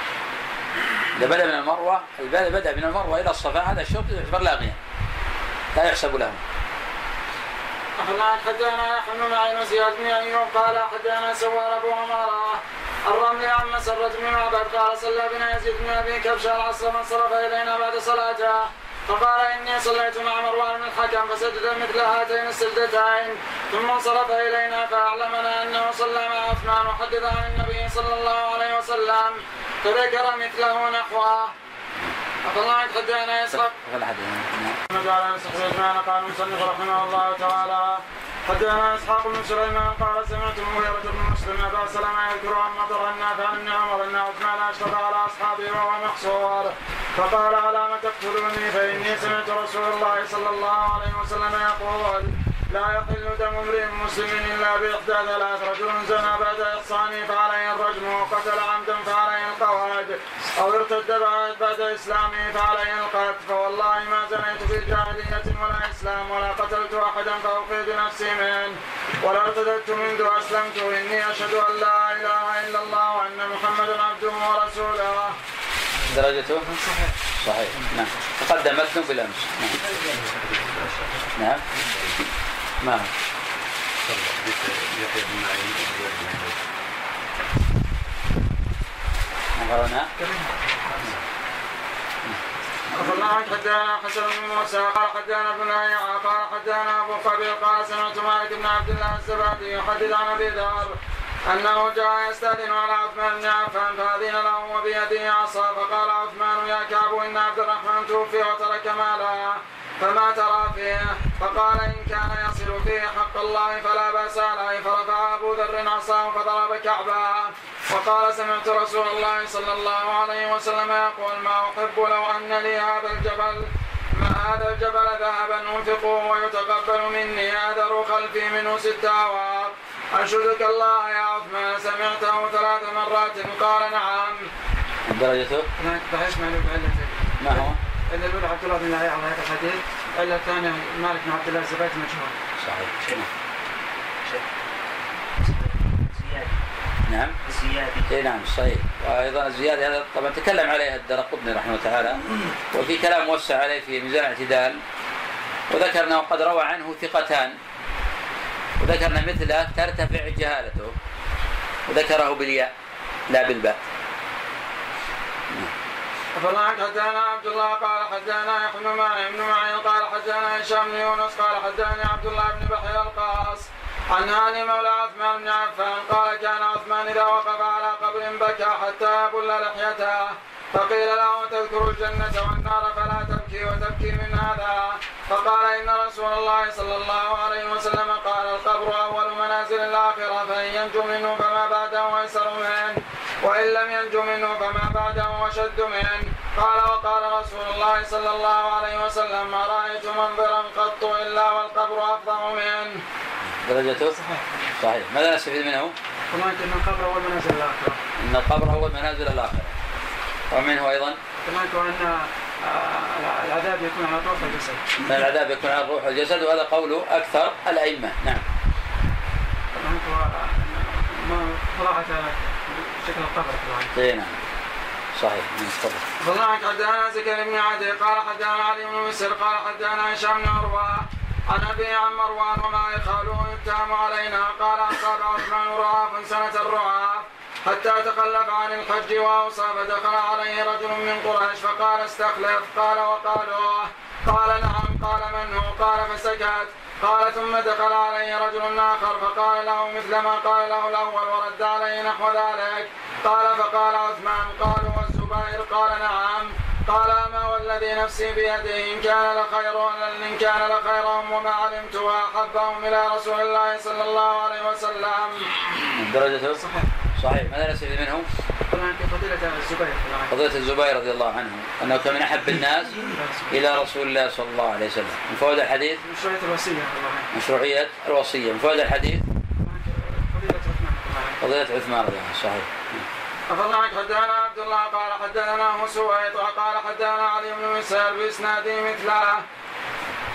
إذا بدأ من المروة إذا بدأ من المروة إلى الصفا هذا الشوط يعتبر لاغيا. لا يحسب له. حدثنا يحيى بن معين وزياد بن أيوب قال حدثنا سوار أبو عمارة الرمل عن مسرة بن معبد قال صلى بنا يزيد بن أبي كبش العصر فانصرف إلينا بعد صلاته. فقال إني صليت مع مروان بن الحكم فسجد مثل هاتين السجدتين. ثم انصرف إلينا فأعلمنا أنه صلى مع عثمان وحدث عن النبي صلى الله عليه وسلم فذكر مثله نحوه. أخبرنا حدثنا إسحاق فلا حد. محمد على صحبه اجمعين قال المصنف رحمه الله تعالى حدثنا اسحاق بن سليمان قال سمعت المغيرة بن مسلم ابا سلمة يذكر عن مطر النافع عن عمر أن عثمان اشفق على اصحابه وهو محصور فقال على ما تقتلوني فإني سمعت رسول الله صلى الله عليه وسلم يقول لا يحل دم امرئ مسلم إلا باحدى ثلاث رجل زنى بعد احصانه فعليه الرجم وقتل عمدا فعليه القواد أو ارتد بعد إسلامه فعليه القتل. فوالله ما زنيت في جاهليه ولا إسلام ولا قتلت أحدا فاوقيت نفسي منه. ولا ارتدت منذ أسلمت. إني أشهد أن لا إله إلا الله وأن محمدا عبده ورسوله. درجته صحيح. صحيح. نعم. تقدم بالأمس. نعم. نعم. بن بن قرأناه؟ أخبرنا عن حدانا حسن بن موسى قال حدانا أيعى قال حدانا أبو قبيل قال سمعت مالك بن عبد الله الزبادي يحدث عن أبي ذر أنه جاء يستأذن على عثمان بن عفان فأذن له وبيده عصا فقال عثمان يا كعب إن عبد الرحمن توفي وترك مالا فما ترى فيه فقال إن كان يصل فيه حق الله فلا بأس عليه. فرفع أبو ذر عصاه فضرب كعبا. وقال سمعت رسول الله صلى الله عليه وسلم يقول ما أحب لو أن لي هذا الجبل ما هذا الجبل ذهبا أنفقه ويتقبل مني. أذر خلفي منه ست أواق أشهدك الله يا عثمان. سمعته ثلاث مرات. قال نعم. درجته؟ ضعيف معلوم بعلتين ما هو؟ إلا الأولى عبد الله بن لهيعة على هذا الحديث إلا الثانية مالك بن عبد الله الزبيدي مجهول صحيح. نعم. زيادة. إي نعم صحيح. وأيضا الزياده هذا طبعا تكلم عليها الدرقطني رحمه الله تعالى وفي كلام موسع عليه في ميزان الاعتدال وذكر انه قد روى عنه ثقتان وذكرنا مثله ترتفع جهالته وذكره بالياء لا بالباء. فلا حدثنا عبد الله قال حدثنا يحيى بن معين بن معين قال حدثنا هشام بن يونس قال حدثني عبد الله بن بحير القاص عن هاني مولى عثمان بن عفان قال كان عثمان إذا وقف على قبر بكى حتى يبل لحيته فقيل له تذكر الجنة والنار فلا تبكي وتبكي من هذا؟ فقال إن رسول الله صلى الله عليه وسلم قال القبر أول منازل الآخرة فإن ينجو منه فما بعده أيسر منه. وإن لم ينجو منه فما بعده أشد منه قال وقال رسول الله صلى الله عليه وسلم ما رأيت منظرا قط إلا والقبر أفضل منه درجته صحيح صحيح. ماذا نستفيد منه؟ هناك أن القبر أول منازل الآخرة. إن القبر هو منازل الآخرة. ومنه أيضا؟ هناك وأن آه، العذاب يكون على طرف الجسد. إن العذاب يكون على الروح والجسد وهذا قول أكثر الأئمة. نعم. مراعاة شكل القبر في اي نعم. صحيح نعم تفضل. والله حدثنا زكريا بن عدي قال حدثنا علي بن مسر قال حدثنا هشام بن عروة عن أبي عن مروان وما يخالون يتهم علينا قال أصاب عثمان رعاف سنة الرعاف حتى تخلف عن الحج واوصى فدخل عليه رجل من قريش فقال استخلف قال وقالوا قال نعم قال من هو؟ قال فسكت. قال ثم دخل عليه رجل آخر فقال له مثل ما قال له الأول ورد عليه نحو ذلك. قال فقال عثمان قالوا والزبير؟ قال نعم. قال ما والذي نفسي بيده إن كان لخير إن كان لخيرهم وما علمت وأحبهم إلى رسول الله صلى الله عليه وسلم. درجته صحيح؟ صحيح. ماذا نستفيد منه؟ فضيلة الزبير فضيلة الزبير رضي الله عنه أنه كان من أحب الناس إلى رسول الله صلى الله عليه وسلم. من فوائد الحديث؟ مشروعية الوصية. مشروعية الوصية من فوائد الحديث؟ فضيلة عثمان رضي الله عنه صحيح. أفضل عنك حدثنا عبد الله قال حدثنا سويط وقال حدثنا علي بن مسهر بإسناده مثله.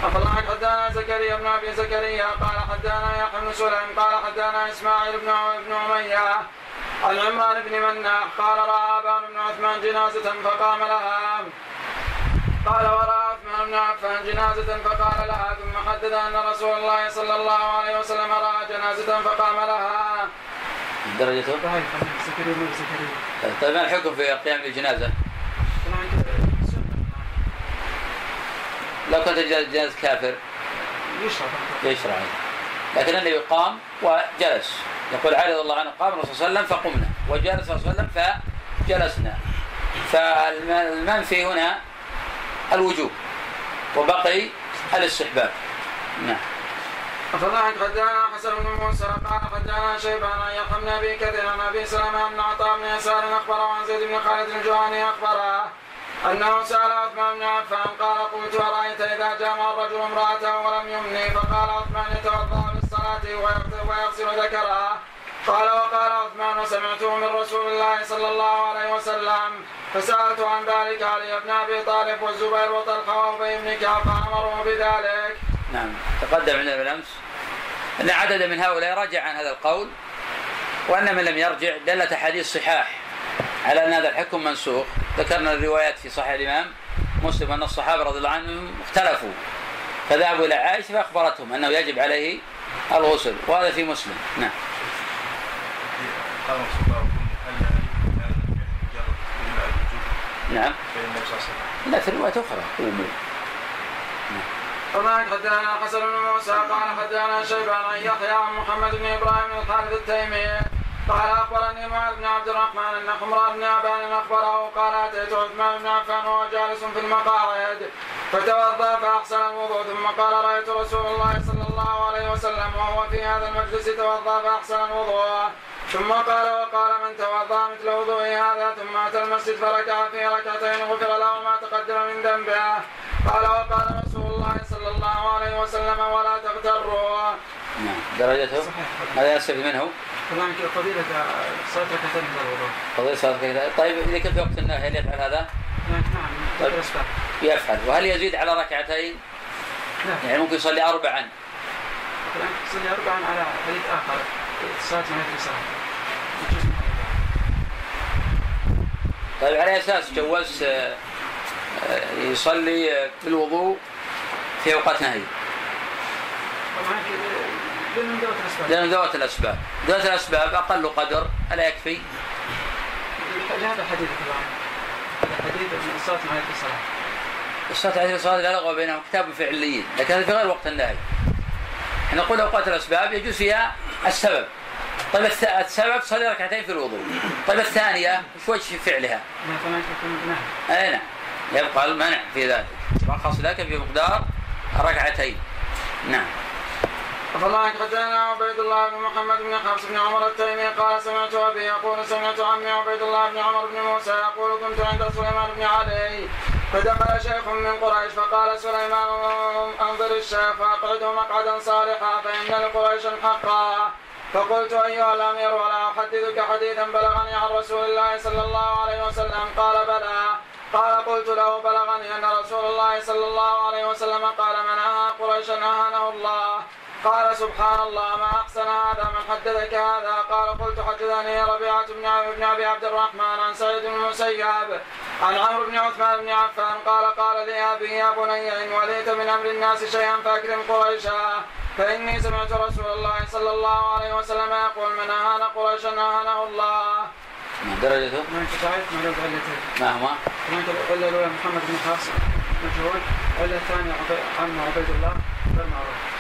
أفضل عنك حدثنا زكريا بن أبي زكريا قال حدثنا يحيى بن سليم قال حدثنا إسماعيل بن بن أمية. عن عمران بن مناح قال رأى أبان بن عثمان جنازة فقام لها. قال ورأى عثمان بن عفان جنازة فقال لها ثم حدث أن رسول الله صلى الله عليه وسلم رأى جنازة فقام لها. بن زكريا طيب ما الحكم في قيام الجنازة؟ لو كانت جنازة كافر. يشرع يشرع لكن النبي قام وجلس. يقول علي رضي الله عنه قام الرسول صلى الله عليه وسلم فقمنا. وجلس صلى الله عليه وسلم فجلسنا. فالمنفي هنا الوجوب وبقي الاستحباب. نعم. عنك حدثنا حسن بن موسى قال حدثنا شيبان عن يحيى بن أبي كثير عن أبي سلمة بن عطاء بن يسار أخبره عن زيد بن خالد الجهني أخبره أنه سأل عثمان بن عفان قال قلت أرأيت إذا جامع الرجل امرأته ولم يمني؟ فقال عثمان يتوضأ للصلاة ويغسل- ذكرها قال وقال عثمان وسمعته من رسول الله صلى الله عليه وسلم فسألت عن ذلك علي بن أبي طالب والزبير وطلحة وأبي بن كعب فأمروا بذلك؟ نعم. تقدم عندنا بالأمس أن عددا من هؤلاء رجع عن هذا القول وأن من لم يرجع دلت أحاديث صحاح على أن هذا الحكم منسوخ. ذكرنا الروايات في صحيح الإمام مسلم أن الصحابة رضي الله عنهم اختلفوا فذهبوا إلى عائشة فأخبرتهم أنه يجب عليه الغسل وهذا في مسلم. نعم. نعم. لا في رواية أخرى. قوموا وما حدثنا حسن بن موسى قال حدثنا شيبان عن يحيى عن محمد بن إبراهيم الحارث التيمي. قال أخبرني معاذ بن عبد الرحمن أن حمران بن أبان أخبره قال أتيت عثمان بن عفان وهو جالس في المقاعد فتوضأ فاحسن الوضوء ثم قال رأيت رسول الله صلى الله عليه وسلم وهو في هذا المجلس توضأ فاحسن الوضوء. ثم قال وقال من توضأ مثل وضوء هذا ثم أتى المسجد فركع في ركعتين غفر له ما تقدم من ذنبه. قال وقال رسول الله صلى الله عليه وسلم ولا تغتروا. نعم. درجته؟ هذا يستفيد منه؟ طبعا صلاة ركعتين من الوضوء قضية صلاة طيب إذا كان في وقت النهي هل يفعل هذا؟ نعم طيب. ذكر أسباب يفعل. وهل يزيد على ركعتين؟ لا يعني ممكن يصلي اربعا. طبعا تصلي أربعا على حديث آخر. صلاة يجوز منها الوضوء. طيب على أساس جوز آه، آه، يصلي آه، بالوضوء في أوقات نهي. طبعا لأنه من ذوات الأسباب. ذوات الأسباب أقل قدر ألا يكفي؟ لهذا الحديث طبعا هذا حديث من الصلاة هذه الصلاة الصلاة عليه الصلاة لا لغو بينهم كتاب فعليين لكن هذا في غير وقت النهي. إحنا نقول أوقات الأسباب يجوز فيها السبب. طيب السبب صلي ركعتين في الوضوء. طيب الثانية إيش وجه فعلها؟ أي نعم. يبقى المنع في ذلك. رخص لك في مقدار ركعتين. نعم. فالله حدثنا عبيد الله بن محمد بن حفص بن عمر التيمي. قال سمعت أبي يقول سمعت عمي عبيد الله بن عمر بن موسى يقول كنت عند سليمان بن علي. فدخل شيخ من قريش فقال سليمان انظر الشيخ فأقعده مقعدا صالحا فإن لقريش حقا فقلت أيها الأمير ولا أحدثك حديثا بلغني عن رسول الله صلى الله عليه وسلم؟ قال بلى. قال قلت له بلغني أن رسول الله صلى الله عليه وسلم قال من اهى قريشا أهانه الله. قال سبحان الله ما أحسن هذا من حدثك هذا قال قلت حدثني ربيعة بن بن أبي عبد الرحمن عن سعيد بن المسيب عن عمرو بن عثمان بن عفان قال قال لأبي يا بني إن وليت من أمر الناس شيئا فأكرم قريشا فإني سمعت رسول الله صلى الله عليه وسلم يقول من أهان قريشا أهانه الله. ما درجته؟ ما انت تعرف ما له علتين. ما هما؟ العله الأولى محمد بن حافظ مجهول، عم عبيد الله غير معروف.